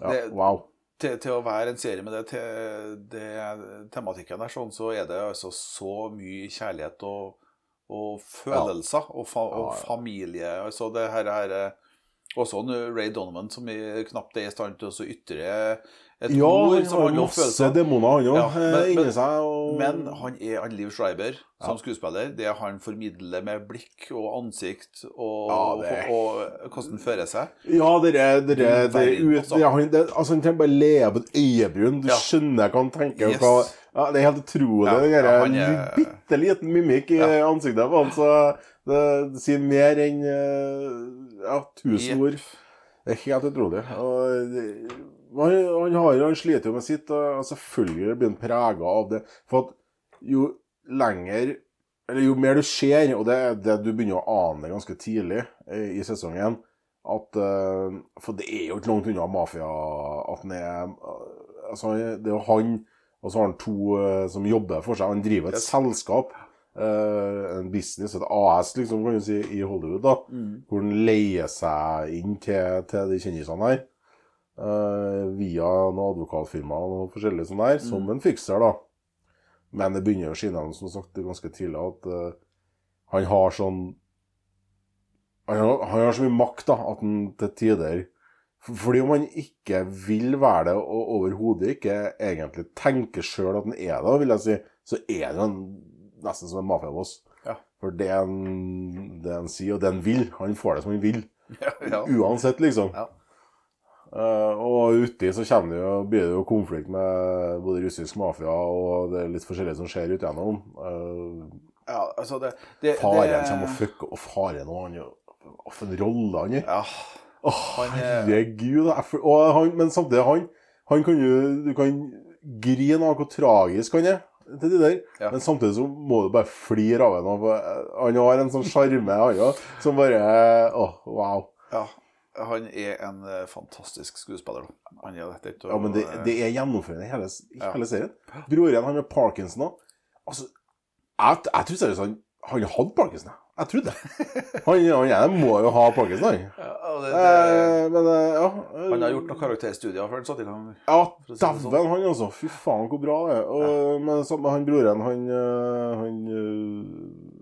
Ja, Det- wow. Til, til å være en serie med det, til, det tematikken der, sånn, så er det altså så mye kjærlighet og, og følelser og, fa, og Ja, ja. familie. Altså det her, her Også en Ray Donovan som knapt er i stand til å ytre et Ja, ord han som om masse følelser. demoner, han òg, Ja, men- inni seg. Og... Men han er han Liv Schreiber som Ja. skuespiller. Det han formidler med blikk og ansikt og, Ja, det er- og, og hvordan han fører seg. Ja, dere, Du det, verden, ut, altså. det, han, det, altså, han trenger bare leve et øyebryn. Du skjønner hva han tenker. Yes. Hva, ja, det er helt utrolig. Ja, den ja, er- bitte liten mimikk i ansiktet på han. Så det, det sier mer enn eh, ja, tusen ord. Det er helt utrolig. Og, det- han, han, har, han sliter jo med sitt, og selvfølgelig blir han prega av det. For at jo lenger Eller jo mer du ser, og det er det du begynner å ane ganske tidlig i, i sesongen at eh, For det er jo ikke langt unna mafia at han er eh, altså, Det er jo han, og så har han to eh, som jobber for seg. Han driver et Yes. selskap, eh, en business, et AS, liksom, kan du si, i Hollywood, da, Mm. hvor han leier seg inn til, til de kjendisene her. eh, via noen advokatfirmaer og forskjellig sånn der, som en fikser, da. Men det begynner å skinne som sagt ganske tidlig at uh, han har sånn han har, han har så mye makt da, at han til tider Fordi om han ikke vil være det, og overhodet ikke egentlig tenker sjøl at han er det, vil jeg si, så er det han nesten som en mafiaboss. Ja. For det han, det han sier, og det han vil Han får det som han vil. <laughs> Ja. Uansett, liksom. Ja. Uh, og uti så det jo, blir det jo konflikt med både russisk mafia og det er litt forskjellig som skjer ut gjennom. Uh, ja, altså det, det, faren det, kommer og fucker, og faren og han Hva For en rolle han gjør. Ja, er- herregud. Han, men samtidig, han, han kan jo Du kan grine av hvor tragisk han er. Til de der. Ja. Men samtidig så må du bare flire av ham. Han har en sånn sjarme, han òg, som bare Å, wow. ja, han er en eh, fantastisk skuespiller. Han er dette å- Ja, men det, det er gjennomførende i hele, Ja. hele serien. Broren han har Parkinson òg. Altså, jeg, jeg tror seriøst han, han hadde Parkinson. Jeg. Jeg trodde det. <laughs> Han, han ene må jo ha Pakistan. han. Ja, det, det, Eh, men eh, ja han har gjort noen karakterstudier før han satte i gang. Ja, det sånn. dæven han, altså. Fy faen, hvor bra det er. Og, Men sammen med han broren, han, eh, han eh,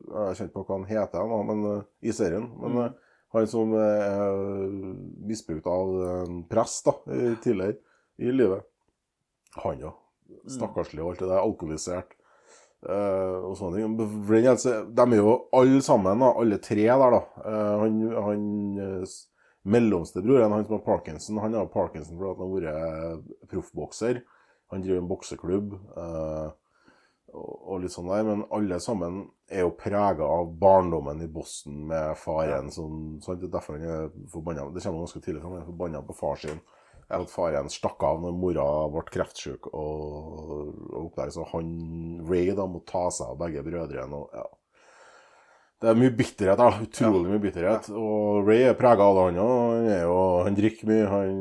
Jeg kjenner ikke på hva han heter nå, men, i serien. Men Mm. han som er misbrukt av en prest da, tidligere i livet. Han, ja. Mm. Stakkarslig og alt det der. Alkoholisert. Eh, og sånne ting. De er jo alle sammen, da, alle tre der, da. Eh, han han eh, s- mellomste broren, han som har parkinson, han har parkinson fordi han har vært proffbokser. Han driver en bokseklubb og, litt sånn der. Men alle sammen er jo prega av barndommen i Boston med faren som sant? Det er derfor han er forbanna. Det kommer ganske tidlig fram. Han er forbanna på far sin. At faren stakk av når mora ble kreftsyk og, og opplegg. Så han Ray da må ta seg av begge brødrene. Og, ja. Det er mye bitterhet, da. Utrolig mye bitterhet. Og Ray er prega av det, han òg. Han, er han drikker mye. Han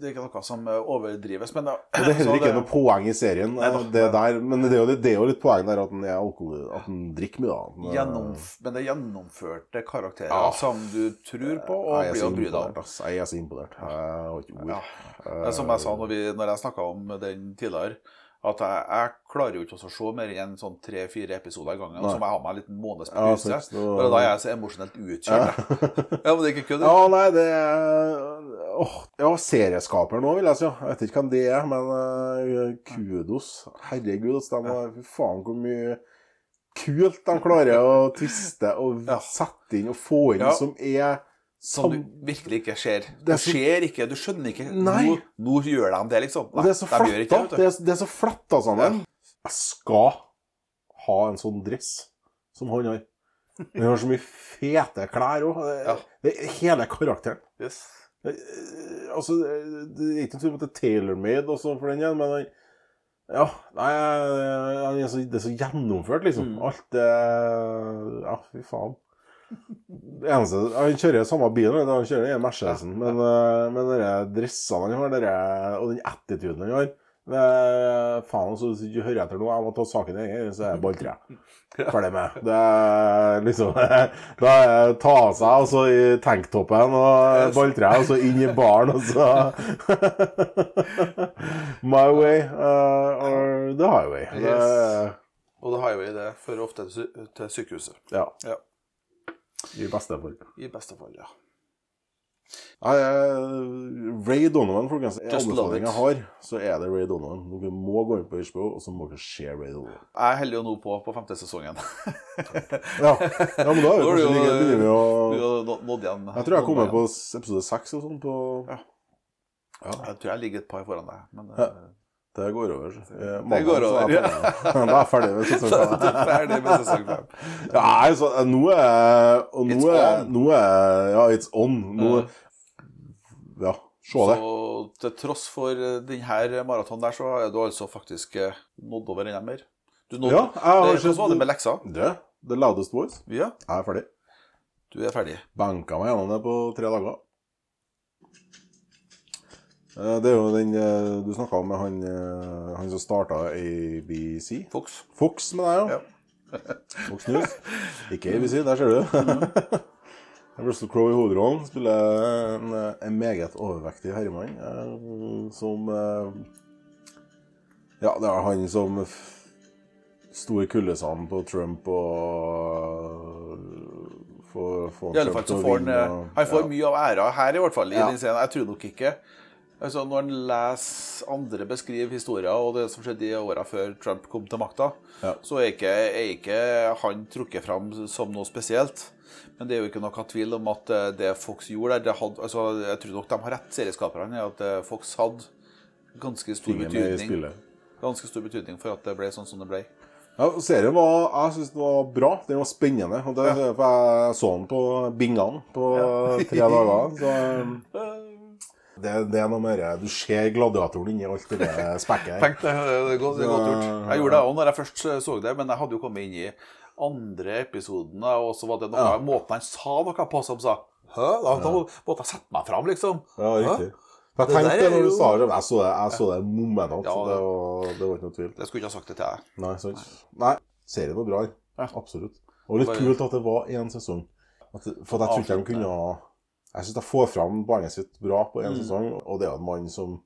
Det er ikke noe som eh, overdrives, men da, det er heller ikke ikke noe poeng i serien. Nei da. det der, men det er, jo, det er jo litt poeng der at han er alkohol, at han drikker mye. da. Men, Gjennomf men det er gjennomførte karakterer Ja. som du tror på og jeg blir å bry deg om. Jeg er så imponert. Jeg har ikke ord. Ja. Som jeg sa når, vi, når jeg snakka om den tidligere, at jeg, jeg klarer jo ikke å se mer enn sånn tre-fire episoder i gangen. Så må jeg ha meg en liten måneds pause. Ja, og da er jeg så emosjonelt utkjørt. Ja. Ja, men det er ikke kødd. <laughs> Ja, nei, det er åh, Ja, serieskaper nå, vil jeg si. Jeg vet ikke hvem det er, men uh, kudos. Herregud, altså, fy faen hvor mye kult de klarer å tviste og sette inn og få inn som er Som sam- du virkelig ikke ser. Det Du er så- ser ikke, du skjønner ikke. Nei. Nå, gjør de det, liksom. Nei, det er så de ikke flatta. det, Det er, det er så flatta sammen. Jeg skal ha en sånn dress som han har. Han har så mye fete klær òg. Ja. Hele karakteren. Yes. Eh, Altså, det er ikke noen tvil om at det er tailor-made også for den igjen, men han Ja, nei, det er så, det er så gjennomført, liksom. Mm. Alt det Ja, fy faen. Det eneste Han kjører samme bil, han kjører den Mercedesen, men, eh, men de dressene han har, dere, og den attituden han har det, Faen, så hvis du hører etter nå, jeg må ta saken i egen, så er jeg balltre. Ferdig med. Det er liksom <laughs> Da er det ta av seg, og så i tanktoppen og balltre, og så inn i baren, og så <laughs> My way uh, or the highway. Det, Og the highway det fører ofte til sykehuset. ja. Ja. I beste fall. I beste fall, ja. Nei, eh, Ray Donovan, folkens. Er love jeg har, så er det Ray Donovan. Dere må gå inn på HBO, og så må dere se Ray Donovan. Jeg holder jo nå på på femte sesongen. <laughs> Ja, ja men da er vi er kanskje like, begynner å har nådd igjen. Jeg tror jeg kommer på episode seks og sånn på Ja. Ja, Jeg tror jeg ligger et par foran deg. Men Ja. Eh, det går over. Eh, Det går er over, ja. <laughs> Da er jeg ferdig med sesong er du fem. ferdig med sesong fem. Ja, altså, nå er Og nå er, nå er Ja, it's on. Nå Ja, se det. Så til tross for denne maratonen der, så har du altså faktisk eh, nådd over enda mer. Du nådde, Ja, jeg har det, Hvordan var det med leksa? Det, The Loudest Voice. Ja, Jeg er ferdig. du er ferdig. Benka meg gjennom det på tre dager. Eh, Det er jo den eh, du snakka om med han, eh, han som starta ABC. Fox. Fox med deg, ja. Fox News. <laughs> Ikke ABC, der ser du. <laughs> Russell Crowe i hovedrollen spiller en, en meget overvektig herremann som Ja, det er han som f- sto i kuldesanden på Trump og For får I alle Trump fall så får han og- Han får ja. mye av æra her, i hvert fall. i Ja. den scenen. Jeg tror nok ikke altså Når han leser andre beskrive historier og det som skjedde i åra før Trump kom til makta, Ja. så er ikke, er ikke han trukket fram som noe spesielt. Men det er jo ikke noe tvil om at eh, det Fox gjorde der det hadde, altså, Jeg tror nok de har rett, serieskaperne, at eh, Fox hadde ganske stor betydning. Ganske stor betydning for at det ble sånn som det ble. Ja, serien var Jeg syns den var bra. Den var spennende. Og det, For jeg så den på bingene på tre dager. Så <laughs> um, det, det er noe med det Du ser gladiatoren inni alt det spekket. <laughs> Tenk det, det er godt, det er godt gjort. Jeg gjorde det òg når jeg først så det, men jeg hadde jo kommet inn i andre episoden, og så var det noe, Ja. måten han sa noe på som sa Hæ? Da, da måtte jeg sette meg fram, liksom. Ja, riktig. Jeg tenkte det når du sa det. Jeg så det, jeg så det momentant. Ja, det- var, det var ikke noe tvil. Jeg skulle ikke ha sagt det til deg. Nei, sant. Nei, serien var bra. Ja. Absolutt. Og litt kult at det var én sesong. For jeg tror ikke de kunne Jeg syns jeg får fram poenget sitt bra på én Mm. sesong, og det er en mann som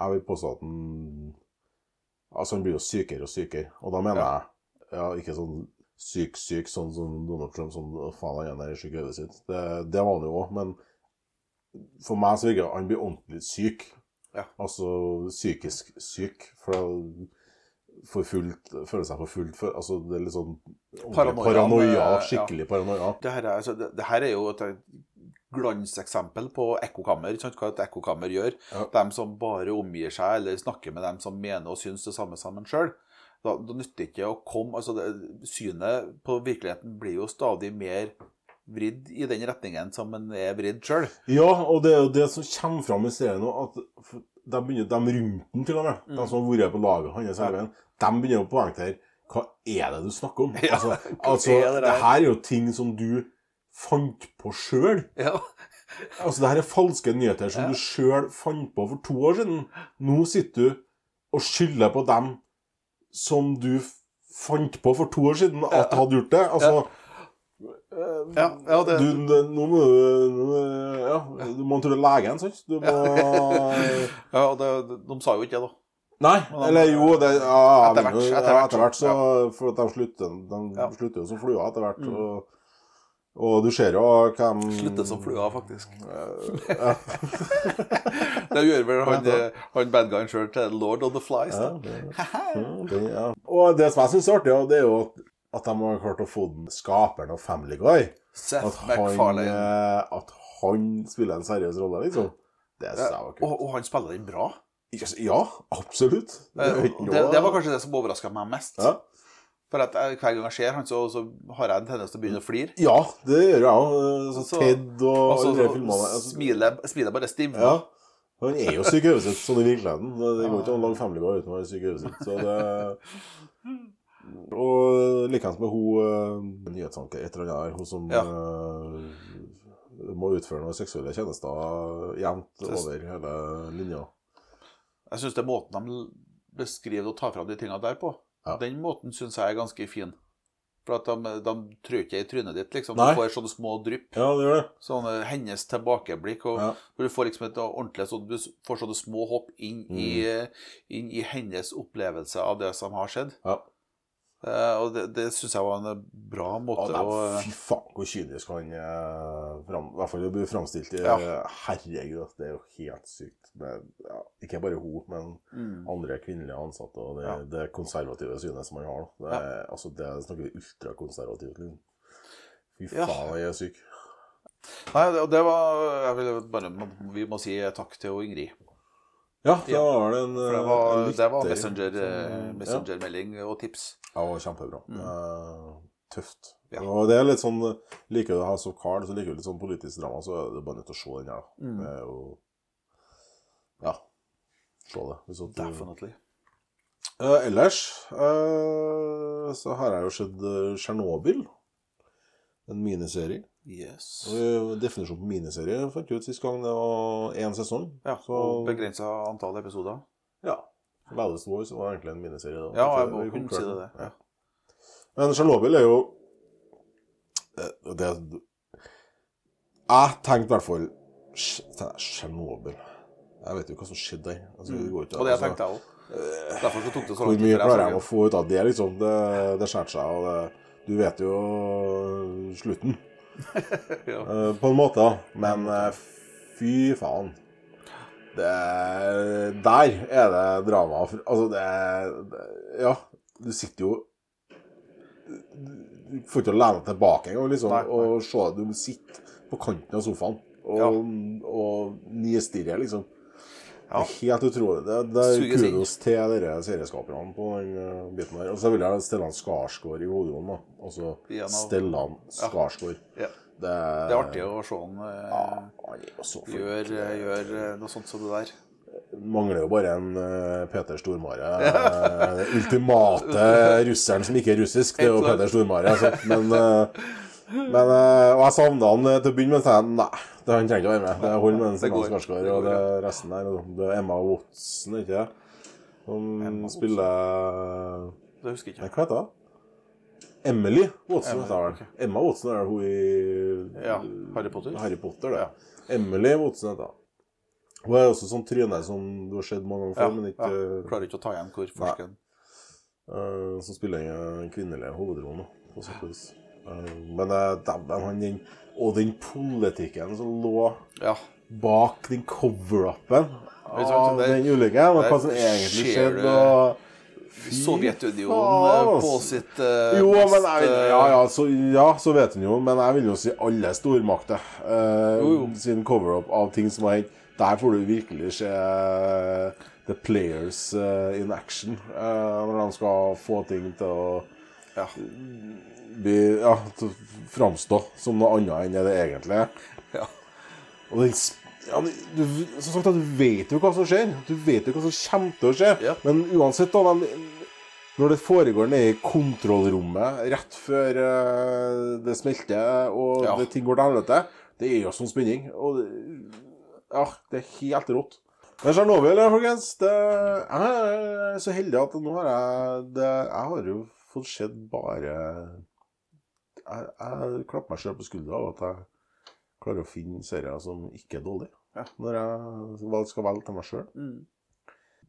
Jeg vil påstå at han Altså, han blir jo sykere og sykere. Og da mener Ja. jeg ja, ikke sånn syk-syk, sånn som Donald Trump, sånn faen, han er i syk hodet sitt. Det, det var han jo òg, men for meg så virker det han blir ordentlig syk. Ja. Altså psykisk syk. For for fullt, føler seg forfulgt for, altså Det er litt sånn paranoia. Paranoia, skikkelig ja. Paranoia. Det her, er, altså, det, det her er jo et glanseksempel på ekkokammer. ikke sant, Hva et ekkokammer gjør. Ja. De som bare omgir seg eller snakker med dem som mener og syns det samme sammen en sjøl. Da, da nytter det ikke å komme altså det, Synet på virkeligheten blir jo stadig mer vridd i den retningen som en er vridd sjøl. Ja, og det er jo det som kommer fram i serien nå, at de, begynner, de rundt den til og med, de som har vært på laget hans ja. de begynner å poengtere hva er det du snakker om? <laughs> Ja, altså, altså det det her er jo ting som du fant på sjøl. Ja. Altså, det her er falske nyheter som Ja. du sjøl fant på for to år siden. Nå sitter du og skylder på dem som du fant på for to år siden at hadde gjort det. Altså, ja, ja det, du, det- nå må du Ja, du må til legen, sant? Du må <laughs> ja, og det, de sa jo ikke det, da. Nei, eller jo det, ja, Etter hvert, etter hvert, så ja. For at de slutter, de Ja. slutter jo som fluer etter hvert. Mm. Og, og du ser jo hvem Slutte som flua, faktisk. <laughs> Ja, <laughs> Det gjør vel han, han badguyen sjøl til Lord of the Flies. ja, det, <laughs> ja, det, ja. Og det som jeg syns er artig, ja, det er jo at de har klart å få den skaperen av Family Guy Seth At han, eh, at han spiller en seriøs rolle, liksom. Det synes jeg var kult. og han spiller den bra. Ja, absolutt. Det, er Det, det var kanskje det som overraska meg mest. ja. For at jeg, hver gang jeg ser han, så, så har jeg en tendens til å begynne å flire. ja, det gjør jeg òg. Ted og Og så alle de filmene. altså- smiler bare stivner. Ja. Han er jo syk i hodet sitt, sånn i virkeligheten. Det går ikke an å lage Family Guy uten å være syk i hodet sitt. Så det Og likeens med hun uh, nyhetsanker, et eller annet der, hun som Ja. uh, må utføre noen seksuelle tjenester jevnt over hele linja. Jeg syns det er måten de beskriver og tar fram de tingene der på, Ja. den måten syns jeg er ganske fin. For at de, de trør ikke i trynet ditt, liksom. Nei. Du får sånne små drypp. Ja, det gjør det. Sånne hennes tilbakeblikk. Og Ja. du får liksom et ordentlig sånn, Du får sånne små hopp inn, i, Mm. inn i hennes opplevelse av det som har skjedd. Ja. Uh, og det, det syns jeg var en bra måte Ja, nei, å fy faen hvor kynisk han fram, I hvert fall det blir framstilt. i- Ja. Herregud, det er jo helt sykt. Det, ja, ikke bare hun, men mm. andre kvinnelige ansatte og det, Ja. det konservative synet som man har. Det er, altså, det er snakker ultrakonservativt. Liksom. Fy Ja. faen, jeg er syk. Nei, det, det var jeg vil bare, Vi må si takk til Ingrid. Ja, det var det en, For det eh, var, det var messenger-melding som- messengermelding og tips. Ja, det var kjempebra. Mm. Eh, tøft. Ja. Og det er litt sånn Liker du House så Cards så liker du litt sånn politisk drama, så er du bare nødt til å se den her. Mm. Det er jo Ja. Slå det. Du... Definitely. Uh, ellers uh, så har jeg jo sett uh, Tsjernobyl. En miniserie. Yes. Og Definisjonen på miniserie fant jeg ut sist gang det var én sesong. Ja, så og begrensa antall episoder. ja. Loudest Voice var egentlig en miniserie. da. Ja, jeg må kunne si det. det. Ja. Men Tsjernobyl er jo eh, det, Jeg tenkte i hvert fall Tsj- Tsjernobyl Jeg vet jo hva som skjedde der. Altså, mm. Og det jeg altså, tenkte jeg òg. Derfor så tok det så Hvor lang tid mye klarer jeg å få ut av det, liksom? Det, det skjærte seg. Og det, du vet jo slutten, <laughs> Ja. uh, på en måte. Men uh, fy faen. Det Der er det drama. Altså, det, det Ja, du sitter jo Du får ikke lene deg tilbake engang liksom, Nei, nei. og se Du sitter på kanten av sofaen og, Ja. og nistirrer, liksom. Ja. Det er helt utrolig. Det, det er Suges inn. kudos til dere serieskaperne på den uh, biten her. Og så vil jeg Stellan Skarsgård i hovedrollen. da. Altså av- Stellan Skarsgård. Ja. Det, Det er artig å se han Ja, eh, er gjør, eh, gjør eh, noe sånt som det der. Mangler jo bare en uh, Peter Stormare. Eh, <laughs> Den ultimate russeren som ikke er russisk, det er jo Peter Stormare. Altså. Men, eh, <laughs> men eh, Og jeg savna han eh, til å begynne med, så jeg nei, det, han trenger ikke å være med. Det holder med en går. Skarsgård og det resten der. Det er Emma Watson, ikke det? Som spiller Det husker jeg Nei, ikke. hva heter hun? Emily Watson, Emily, heter hun. ok. Emma Watson er hun i Ja, Harry Potter. Harry Potter, det. Ja. Emily Watson heter hun. Hun er også sånn tryne som du har sett mange ganger Ja, før, men ikke ja. Klarer ikke å ta igjen hvor forskeren uh, Som spiller den kvinnelig hovedrolle, på sett og vis. Eh, men uh, dæven, han den Og den politikken som lå Ja. bak den cover-upen av den ulykken, og hva som egentlig skjedde. det- og Sovjetunionen eh, på sitt uh, Jo, men jeg, vil- eh, ja, ja, så, ja, Sovjetunionen, men jeg vil jo si alle stormakter uh, Jo, jo. sin cover-up av ting som har hendt. Der får du virkelig se eh, the players uh, in action. eh, når de skal få ting til å Ja. bli, ja, framstå som noe annet enn det egentlig er. ja. Og den, ja, du, som sagt, du vet jo hva som skjer. Du vet jo hva som kommer til å skje. Ja. Men uansett, da, de, når det foregår nede i kontrollrommet rett før eh, det smelter og Ja. det ting går til helvete, det er jo sånn spenning. Og det, ja, det er helt rått. Men Tsjernobyl, folkens. Det, jeg er så heldig at nå har jeg det, Jeg har jo fått sett bare Jeg, jeg klapper meg selv på skuldra av at jeg klarer å finne serier som ikke er dårlige. Ja. Når jeg skal velge til meg sjøl. Mm.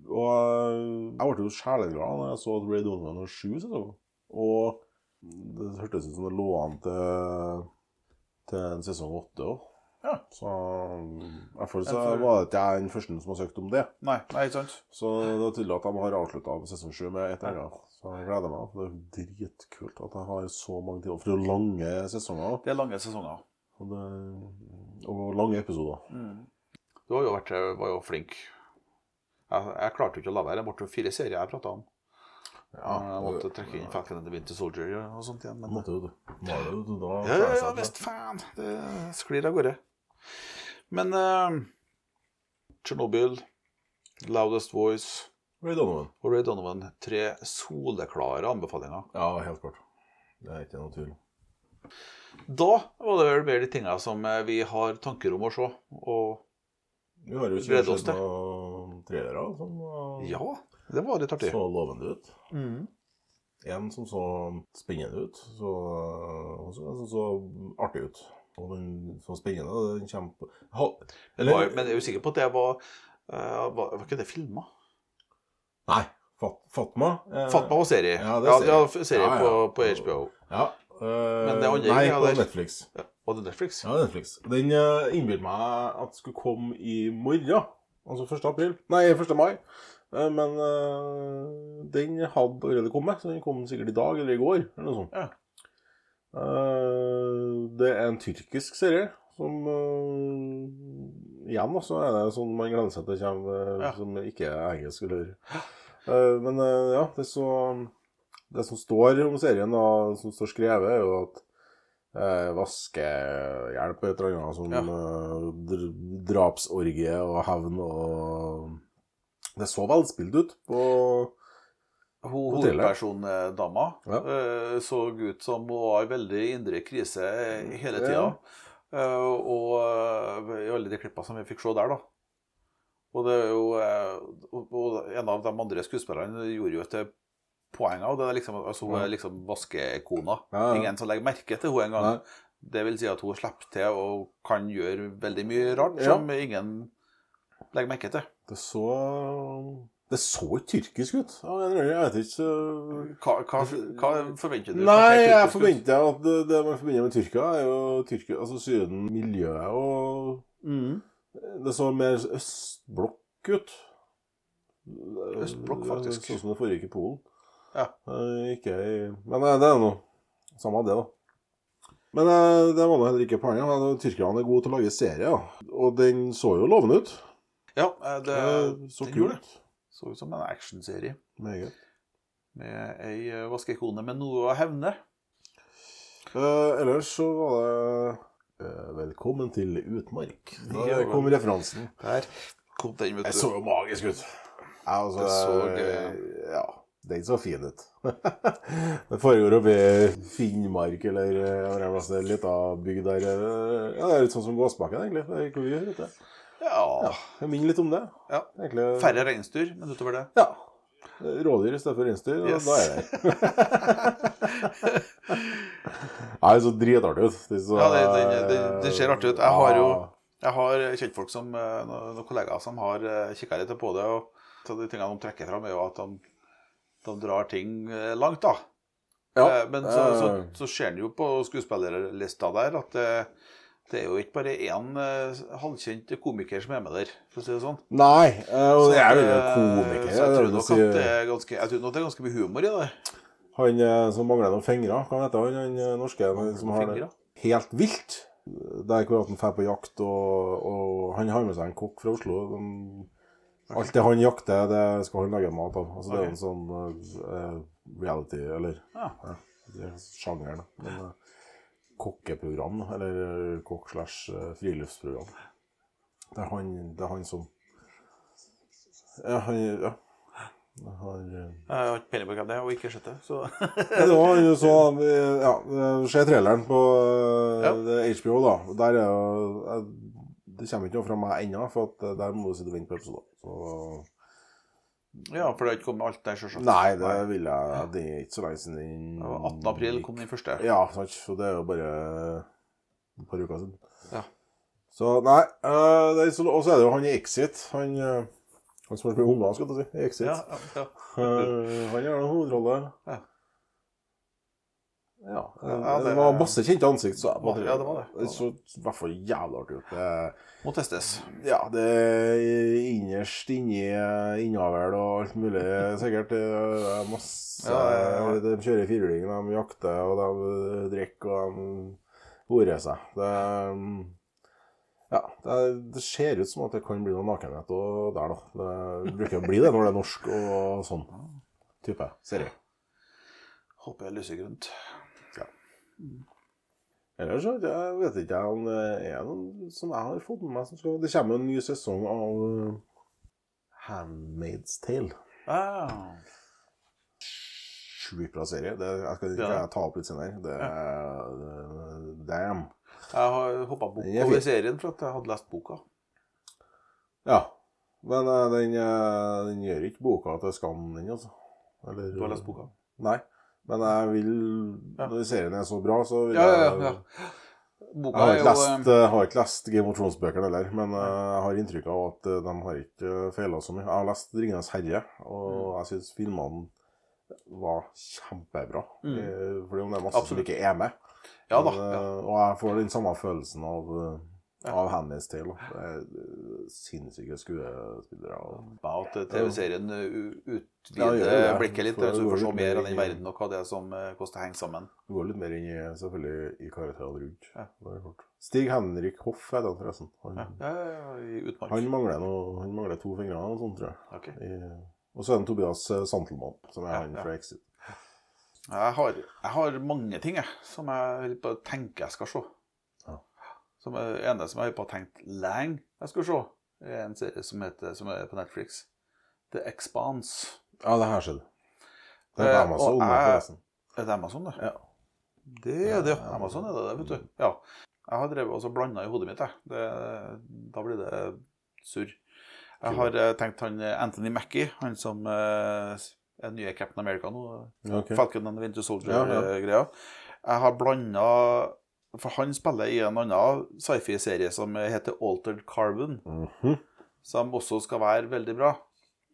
Og øh, jeg ble jo sjeleglad da jeg så at Ray Donovan var sju sesonger. Og det hørtes ut som det lå an til, til en sesong åtte òg. Ja. Så i hvert fall så var det ikke jeg den første som har søkt om det. Nei, nei, ikke sant? Så det er tydelig at de har avslutta sesong sju med et eller annet. Så jeg gleder meg. Det er dritkult at jeg har så mange timer. For det er jo lange sesonger. Det er lange sesonger. Og, det, og lange episoder. Du har jo vært, var jo flink. Jeg, jeg klarte jo ikke å la være. Det ble fire serier jeg prata om. Ja, jeg måtte trekke inn Falcon and the Winter Soldier og sånt igjen. Men Måtte det. Var det du da ja, ja, ja, visst faen. Det sklir av gårde. Men uh, Tsjernobyl, Loudest Voice Ray Donovan. og Ray Donovan, tre soleklare anbefalinger. Ja, helt klart. Det er ikke noe tvil. Da var det vel mer de tingene som eh, vi har tanker om å se. Og Vi har jo ikke oss sett noen trailere som uh, ja, det var litt artig. så lovende ut. Mm. En som så spennende ut, så, og så en som så artig ut. Og den som spennende, den kommer på Eller... Men jeg er sikker på at det var eh, var, var ikke det filma? Nei. Fat, Fatma. eh, Fatma var serie. Ja, det er serie. Ja, ja, serie Ja, ja. På, på HBO. Ja. Uh, Men det andre Nei, på Netflix. Netflix. Var det Netflix? Ja, Netflix. Den uh, innbilte meg at skulle komme i morgen. Altså 1. april. Nei, 1. mai. Uh, men uh, den hadde allerede kommet, så den kom sikkert i dag eller i går. eller noe sånt. Ja. Uh, det er en tyrkisk serie som Igjen også er det sånn man glemmer seg til kommer, eh, Ja. som ikke er engelsk. eller Eh, Men eh, ja, det, så, det som står om serien, da, som står skrevet, er jo at eh, vaskehjelp et eller annet sånn Ja. drapsorgie og hevn og Det så velspilt ut på hovedpersondama Ja. så ut som hun var i veldig indre krise hele tida. Eh, og eh, i alle de klippene som vi fikk se der, da. Og det er jo eh, og, en av de andre skuespillerne gjorde jo et poeng av det. Liksom, altså, hun er liksom vaskekona. Ja, ja. Ingen som legger merke til henne engang. Det vil si at hun slipper til og kan gjøre veldig mye rart som ingen legger merke til. Det så Det så jo tyrkisk ut. Jeg vet ikke Hva, hva, hva forventer du? Nei, jeg forventer at det, det man forbinder med Tyrkia, er jo Tyrkia, altså Syden, miljøet og Mm. Det så mer østblokk ut. Østblokk, faktisk. Sånn som det foregikk i Polen. Ja. Eh, Ikke i Men eh, det er noe Samme det, da. Men eh, det var nå heller ikke poenget. men Tyrkerne er gode til å lage serie, og den så jo lovende ut. Ja, det, Det så den gjorde kult. Så ut som en actionserie Meget. med ei eh, vaskekone med noe å hevne. Eh, ellers så var det eh, Velkommen til utmark. Der kom referansen. Der kom den, vet Det Jeg så jo magisk ut. Ja, altså, Det så gøy. Ja, den så fin ut. <laughs> det foregår oppe i Finnmark eller en liten bygd der. eh, Ja, det er litt sånn som Gåsbakken, egentlig. Det er ikke mye, vet du. Ja. Jeg minner litt om det. ja. Egentlig. Færre reinsdyr, men utover det. Ja. Rådyr i stedet for reinsdyr, og Yes. da er det <laughs> Nei, det så dritartig ut. Det, så, Ja, det, det, det, det ser artig ut. Jeg har jo Ja. jeg har kjentfolk som eh, noen, kollegaer som har kikka litt på det. Og de tingene de trekker fram, er jo at de, de drar ting eh, langt, da. Ja, Eh, Men så, så, eh, så ser en jo på skuespillerlista der at det, det er jo ikke bare én uh, halvkjent komiker som er med der, for å si det sånn. Nei, eh, og det er jo eh, komiker. Så jeg tror nok at det er ganske, jeg tror nok det er ganske mye humor i det. Han eh, som mangler noen fingre, hva heter han, han eh, norske han som har det helt vilt? Der hvor at han drar på jakt, og, og han har med seg en kokk fra Oslo. De, alt det han jakter, det skal han lage mat av. Altså, Det er en sånn uh, reality, eller Ja. det er sjangeren. da. Men eh, kokkeprogram, eller eh, kokk slash eh, friluftsprogram. Det er han, det er han som Ja, han ja. Har, eh, Jeg har ikke peiling på hvem det er, og ikke sett det. Så det var jo så Ja, se traileren på Ja. HBO, da. Der er jo Det kommer ikke noe fra meg ennå, for at der må du sitte og vente på episoder. Ja, for det har ikke kommet alt der, selvsagt. Nei, det vil jeg Det er ikke så lenge siden den Det var 18. april kom den første. Ja, sant. Så det er jo bare et par uker siden. Ja. Så nei eh, er så- Og så er det jo han i Exit. Han, eh, han som har spilt unger, skal jeg si. I Exit. Ja, ja, ja. Eh, han gjør en hovedrolle. Ja. Ja. Det, var masse kjente ansikt, så jeg på Ja, det var det. Det så i hvert fall jævlig artig. Det, Må testes. ja, det er innerst inni innavl og alt mulig sikkert. Det er masse Ja, ja, ja. De kjører firhjuling, de jakter, og de drikker, og de horer seg. Det ja, det, det ser ut som at det kan bli noe nakenhet og der, da. Det bruker å bli det når det er norsk og sånn type serie. Håper jeg lyser lysegrønt. Ellers så jeg vet ikke jeg om det er noen som jeg har fått med meg som skal Det kommer en ny sesong av uh, Handmaid's Tale. Ah. Sjukt bra serie. Det, jeg skal Ja. ta opp litt senere. Det er det- Damn. Jeg har hoppa bukk er over serien for at jeg hadde lest boka. Ja. Men den, den gjør ikke boka til skam, den, altså. Eller, Du har lest boka? Nei. Men jeg vil. Når serien er så bra, så vil Ja, ja, jeg ja. ja. Jeg har ikke, lest, jo, eh, har ikke lest Game of Thrones-bøkene heller, men eh, jeg har inntrykk av at eh, de har ikke feila så mye. Jeg har lest 'Ringenes herre', og jeg syns filmene var kjempebra. Mm. Fordi om det er masse Absolutt. som ikke er med. Ja da. Ja. Og jeg får den samme følelsen av. av Handmaid's Taylor. Eh, sinnssyke skuespillere. About TV-serien utvider u- Ja, utvider blikket litt, For så du får se mer av den verden og hva det er som koster hvordan det henger sammen. Du går litt mer inn i selvfølgelig i karakterene rundt. Ja. Stig Henrik Hoff er den, forresten. Han, Ja, ja, ja, i han, mangler, noe, han mangler to fingre og sånt, tror jeg. Okay. I, og så er det Tobias eh, Santelmann, som er han ja. fra Exit. Jeg har, jeg har mange ting jeg, som jeg tenker på jeg skal se. Ja. Som er, ene som jeg har på tenkt lenge jeg skal se, er en serie som, heter, som er på Netflix. The Expanse. Ja, det her skjedde. Det er Eh, på Amazon, og jeg- forresten. Er det Amazon, det? Ja. Det er det, ja. Ja, Amazon er det, det, vet du. Ja. Jeg har drevet og blanda i hodet mitt, jeg. Det, da blir det surr. Jeg har eh, tenkt han eh, Anthony Mackie, han som eh, er nye Captain America nå. Okay. ok. Falcon and Winter Ja, ja. Soldier-greia. Jeg har blanda For han spiller i en annen sci-fi-serie som heter Altered Carbon, Mhm. som også skal være veldig bra.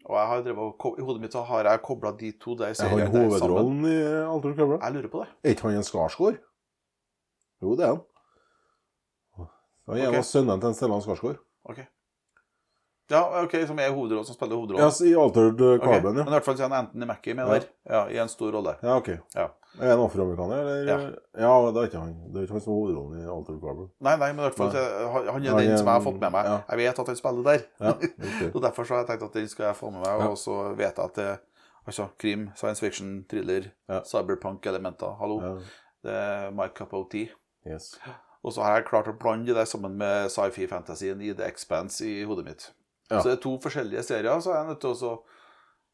Og jeg har drevet, I hodet mitt så har jeg kobla de to der Er han seriene hovedrollen i Altered Carbon? Jeg lurer på det. Er ikke han en Skarsgård? Jo, det er han. Han er en Ok. av sønnene til en Stellan Skarsgård. Ok. Ja, ok, som er hovedrollen, som spiller Ja, hovedrollen. Ja, I Altered Carbon, okay. ja. Men i hvert fall så er han Anthony Mackie med Ja. der. Ja, I en stor rolle. Ja, ok. Ja. Er han afroamerikaner, eller? Ja. ja. det er ikke han. Det er ikke han som har hovedrollen i Alter Carbon. Nei, nei, men i hvert fall han, han er den som jeg har fått med meg. ja. Jeg vet at han spiller der. Ja. <laughs> Og Derfor så har jeg tenkt at den skal jeg få med meg. Ja. Og så vet jeg at det altså, krim, science fiction, thriller, Ja. cyberpunk-elementer. Hallo. Ja, Det er my cup of tea. yes. Og så har jeg klart å blande det sammen med sci-fi-fantasien i The Expanse i hodet mitt. Ja. Så det er to forskjellige serier, så jeg er nødt til å så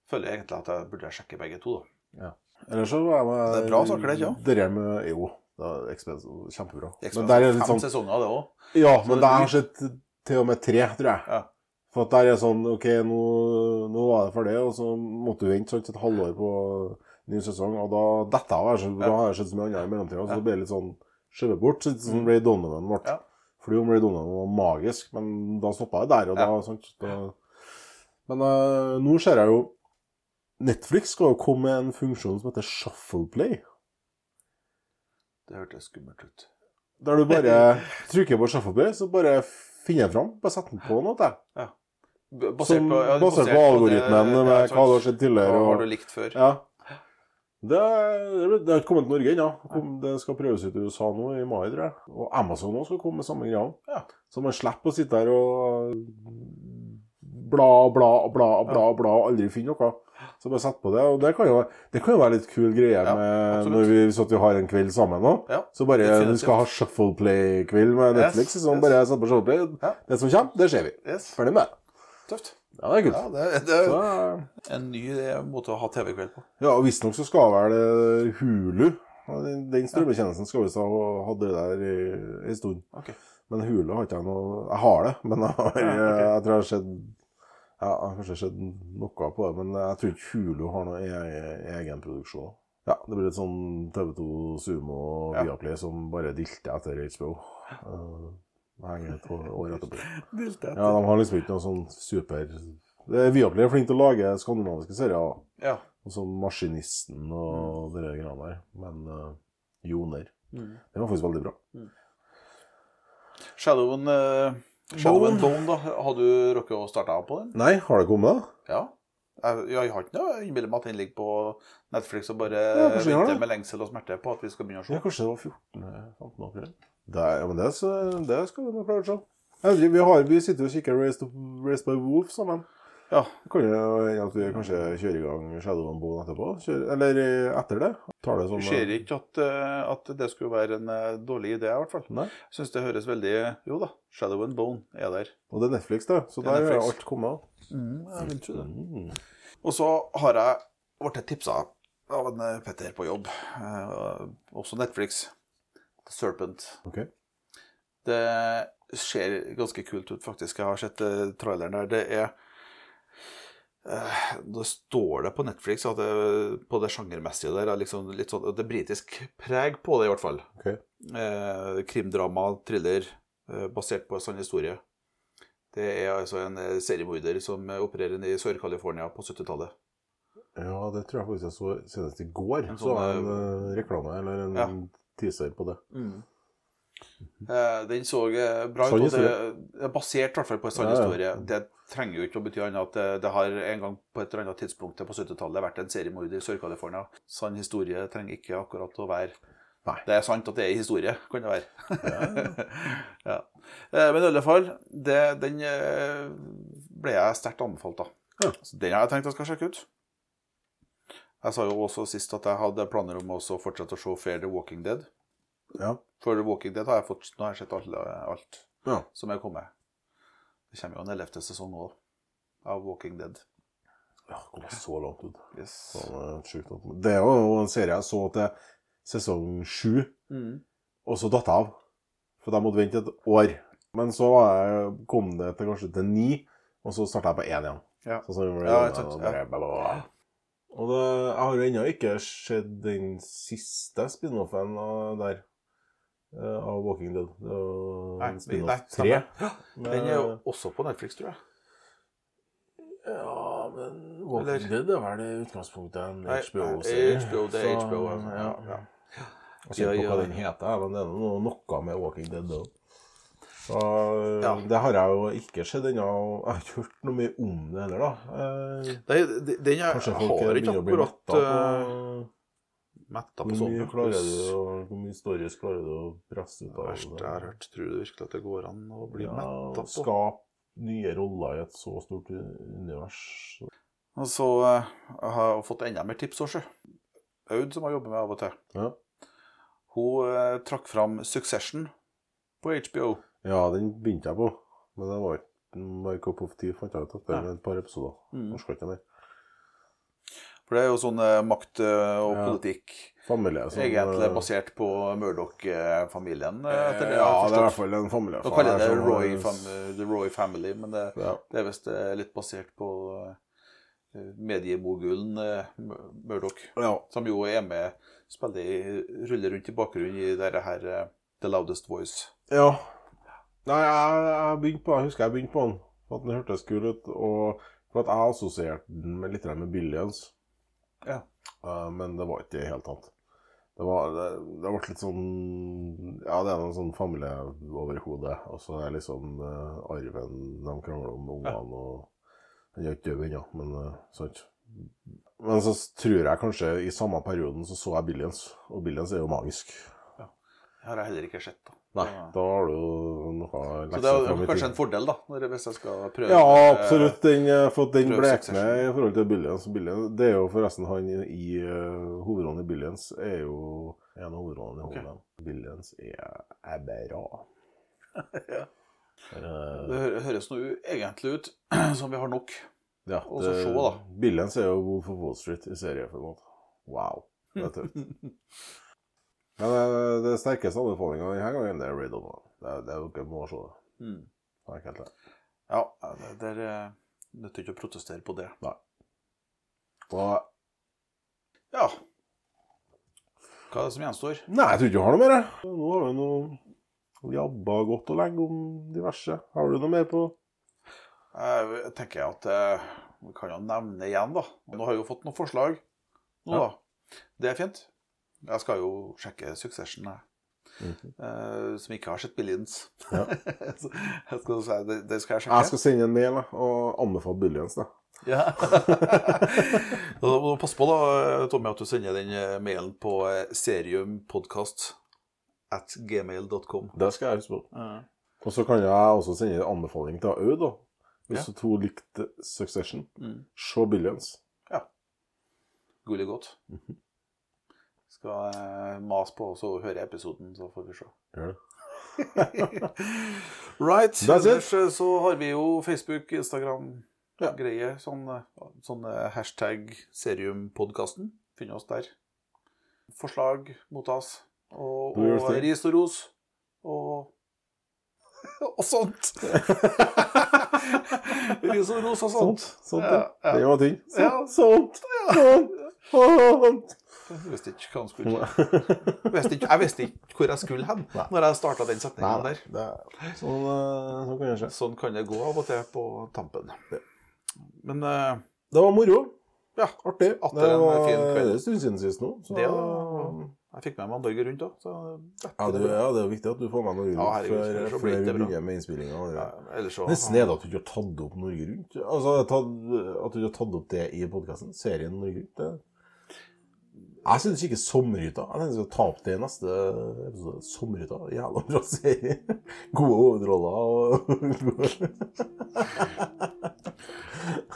føler egentlig at jeg burde sjekke begge to. da. Ellers så er jeg med Det er bra saker, det, ikke? Det der med Jo, det er Expense, kjempebra. Men der er litt fem sånn sesonger, det òg. Ja, Så men det er blir- til og med tre, tror jeg. Ja. For at der er sånn OK, nå, nå var det for det, og så måtte du vente sånn, et halvår på ny sesong, og da dette av her, da har jeg sett så mye annet i mellomtida, og så Ja. ble det litt sånn skjøvet bort. Så, sånn Ray Donovan ble. Ja. Fordi om Ray Donovan var magisk, men da stoppa jeg der, og da, sant, da Men uh, nå ser jeg jo Netflix skal jo komme med en funksjon som heter Shuffleplay. Det hørtes skummelt ut. Der du <laughs> bare trykker på Shuffleplay, så bare finner jeg fram. Bare setter den på noe. B- Basert Som, på, ja, basert på algoritmen ja, med ja, hva du har sett tidligere. Hva har du likt før? ja. Det, det har ikke kommet til Norge ennå. Ja. Det skal prøves ut i USA nå i mai, tror jeg. Og Amazon også skal komme med samme greia. Ja. Så man slipper å sitte der og bla, bla, bla, bla, bla, og aldri finne noe. Så bare sett på det. Og det kan jo, det kan jo være litt kul greie Ja, med når vi, hvis vi har en kveld sammen nå. Ja, Så bare definitivt. vi skal ha shuffle play-kveld med Yes, Netflix. så yes. bare sett på shuffle play. Ja. Det som kommer, det ser vi. Yes. Ferdig med det. Tøft. Ja, det er kult. Ja, det, det er Så, en ny eh, måte å ha TV-kveld på. ja, og Visstnok så skal vel eh, Hulu Den, strømmetjenesten skal visst ha hatt det der i en stund. Okay. Men Hulu har ikke jeg noe Jeg har det, men jeg, har, Ja, ok. jeg tror jeg har sett ja, jeg har kanskje sett noe på det, men jeg tror ikke Hulu har noe e egen produksjon. Ja, det blir litt sånn TV2 Sumo og Ja. Viaplay som bare dilter etter HBO. Uh, henger et år, etterpå. <laughs> Ja, de har liksom ikke noe sånn super er Viaplay er flink til å lage skandinaviske serier. Ja. Og sånn Maskinisten og de greiene der. Men uh, Joner. Mm. Den var faktisk veldig bra. Mm. Shadowen eh, Shadow and Bone, da. Har du rukket å starte av på den? Nei, har det kommet? Ja. Jeg, jeg har ikke noe innbiller meg at den ligger på Netflix og bare Ja, venter med lengsel og smerte på at vi skal begynne å se. Ja, kanskje det var 14.-15. april. Det, ja, men det, så- det skal vi nok klare å se. Vi, vi, har, vi sitter jo og kikker Race, Race by Wolf sammen. Ja. Det kan jo at vi kanskje kjører i gang Shadow and Bone etterpå. Kjører, eller eh, etter det. Tar det som Jeg ser ikke at, eh, at det skulle være en dårlig idé, i hvert fall. Nei. Jeg syns det høres veldig Jo da, Shadow and Bone er der. Og det er Netflix, da. Så er der er alt kommet. jeg vil tro det. Mm. Og så har jeg blitt tipsa av en Petter på jobb, også Netflix, The Serpent. Okay. Det ser ganske kult ut, faktisk. Jeg har sett traileren der. Det er eh, Da står det på Netflix at det, på det sjangermessige der er liksom litt sånn Det er britisk preg på det, i hvert fall. Okay. Eh, krimdrama, thriller, eh, basert på en sann historie. Det er altså en eh, seriemorder som opererer i Sør-California på 70-tallet. Ja, det tror jeg faktisk jeg så senest i går. En så sånn, jeg en eh, reklame eller en ja. teaser på det. Eh, den så eh, bra ut. og Det er basert i hvert fall på en sann historie. Det trenger jo ikke å bety annet at det, det har en gang på et eller annet tidspunkt på 70-tallet vært en seriemorder i Sør-California. Sann historie trenger ikke akkurat å være Nei. Det er sant at det er historie, kan det være. <laughs> ja. Eh, Men i alle fall, det, den eh, ble jeg sterkt anbefalt av. Ja. Så Den har jeg tenkt jeg skal sjekke ut. Jeg sa jo også sist at jeg hadde planer om å fortsette å se Fair The Walking Dead. Ja. For Walking Dead har jeg fått, nå har jeg sett alt, alt ja. som er kommet. Det kommer jo en ellevte sesong nå, av Walking Dead. Ja, kom så langt ut. Yes. Sånn, eh, Det er jo en serie jeg så til sesong sju, Mm. og så datt jeg av. For da måtte vente et år. Men så jeg, kom det til kanskje til ni, og så starta jeg på én igjen. Ja. Sånn som Ja, ikke og bare. Og det, jeg har jo ennå ikke sett den siste spin-offen der. Eh, Av Walking Dead. Det er Nei, nei. Den er jo også på Netflix, tror jeg. Ja, men Walking Eller- Dead er vel i utgangspunktet en HBO-serie. HBO, det er HBO, altså. Ja, ja. Jeg ser ikke Ja, hva den heter, men det er noe, noe med Walking Dead òg. Så Ja. Det har jeg jo ikke sett ennå. Jeg har ikke hørt noe mye om det heller, da. Eh, Nei, den jeg, har ikke akkurat metta uh, på sånn. Hvor mye stories klarer du å presse ut Det av verste jeg har hørt. Tror du virkelig at det går an å bli Ja, metta på? Skape nye roller i et så stort univers. Og så eh, jeg har jeg fått enda mer tips også. Aud, som jeg jobber med av og til, Ja. hun eh, trakk fram Succession på HBO. ja, den begynte jeg på, men det var ikke Mark Opp of tea, fant jeg ut etter et par episoder. Mm. Orka ikke mer. For det er jo sånn eh, makt eh, og politikk Familie som egentlig eh, basert på Murdoch-familien. etter det Ja, det er i hvert fall en familie. Nå kaller det Roy, fam The Roy Family, men det, Ja. det er visst litt basert på mediemogulen Murdoch. ja. Som jo er med, spiller ruller rundt i bakgrunnen i dette her The Loudest Voice. Ja. Nei, jeg, jeg begynte på Jeg husker jeg begynte på den. For at den hørtes kul ut. Og for at jeg assosierte den med litt med Billions. Ja. Uh, men det var ikke det i det hele tatt. Det var det, det ble litt sånn Ja, det er en sånn familie over hodet. Og så er liksom uh, arven De krangler om ungene og Den er ikke død ennå, men uh, sant. Men så tror jeg kanskje i samme perioden så så jeg Billions, og Billions er jo magisk. Har jeg heller ikke sett. da. Nei, da har du noe Så det er kanskje tid. en fordel, da, når, hvis jeg skal prøve Ja, eh, absolutt. Den, eh, for den blekner i forhold til Billions. Billions. Det er jo forresten han i, i eh, hovedrollen i Billions er jo en av hovedrollene i Ok. Okay. Billions er, er bra. <laughs> Ja. Det høres nå egentlig ut <clears throat> som vi har nok. ja, og så se, da. Billions er jo god for Wall Street i serieformat. Wow. Det er tøft. Men det, det sterkeste anbefalinga denne gangen det er On. Det er, det er jo ikke må se det. Mm. Det. Ja, det, det er eh, nytter ikke å protestere på det. Nei. Og Ja. Hva er det som gjenstår? Nei, jeg tror ikke du har noe mer. jeg. Nå har vi noe jabba godt og lenge om diverse. Har du noe mer på Jeg tenker at eh, vi kan jo nevne igjen, da. Nå har vi jo fått noen forslag. Nå, Ja. da. Det er fint. Jeg skal jo sjekke Succession, jeg. Eh, som ikke har sett Billions. Ja. <laughs> Jeg skal det, det skal jeg sjekke. Jeg skal sende en mail da, og anbefale Billions. da. Ja. <laughs> Må på, da, Tommy, at du sender den eh, mailen på eh, seriumpodkast at gmail.com. Det skal jeg huske på. Ja. Og så kan jeg også sende en anbefaling til Aud. da. Hvis Ja. du to likte Succession, Mm. se Billions. Gullig godt. Skal mase på så høre episoden, så får vi se. Gjør det. <laughs> Right. Ellers eh, så har vi jo Facebook, Instagram, Ja. Sånn, eh, sånn eh, hashtag seriumpodkasten. Finn oss der. Forslag mottas. Og, og ris og ros. Og <laughs> og sånt. <laughs> ris og ros og sånt. Sånt. sånt Ja, ja. Det var ting. Ja. Sånt. Sånt. Sånt. Jeg visste ikke hva han skulle. Jeg visste ikke, jeg visste ikke hvor jeg skulle hen når jeg starta den Nei, setningen der. Det sånn, eh, sånn kan det skje. Sånn kan det gå av og til på tampen. Men uh, Det var moro. ja, Artig. Atter Det en var fin kveld. det en stund siden sist nå. Så, det var, jeg fikk med meg Norge rundt òg, ja, det, ja, det er viktig at du får med Norge Ja, Rundt herregud, før, før vi begynner med innspillinga. ja, Nesten er Det at du ikke har tatt opp Norge Rundt. Altså, At du ikke har tatt opp det i podkasten. Serien Norge Rundt. Det. Jeg syns ikke Sommerhytta. Jeg tenker skal ta opp det i neste episode. Sommerhytta. Jævla bra serie. <laughs> Gode hovedroller og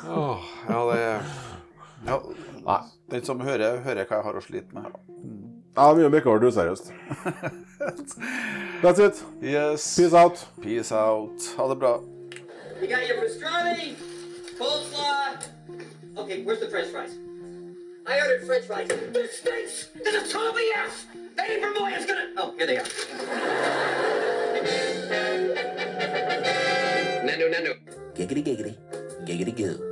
oh, Ja, det ja, Nei. Den som hører, hører hva jeg har å slite med. Ja, mye Bekkar, du er seriøst. That's it. Yes. Peace out. Peace out. Ha det bra. You got your pastrami, coleslaw. Okay, where's the French fries? I ordered French fries. This stinks. This is totally F. Eddie Vermoy's gonna. Oh, here they are. Nando, Nando. Giggity giggity. Giggity goo.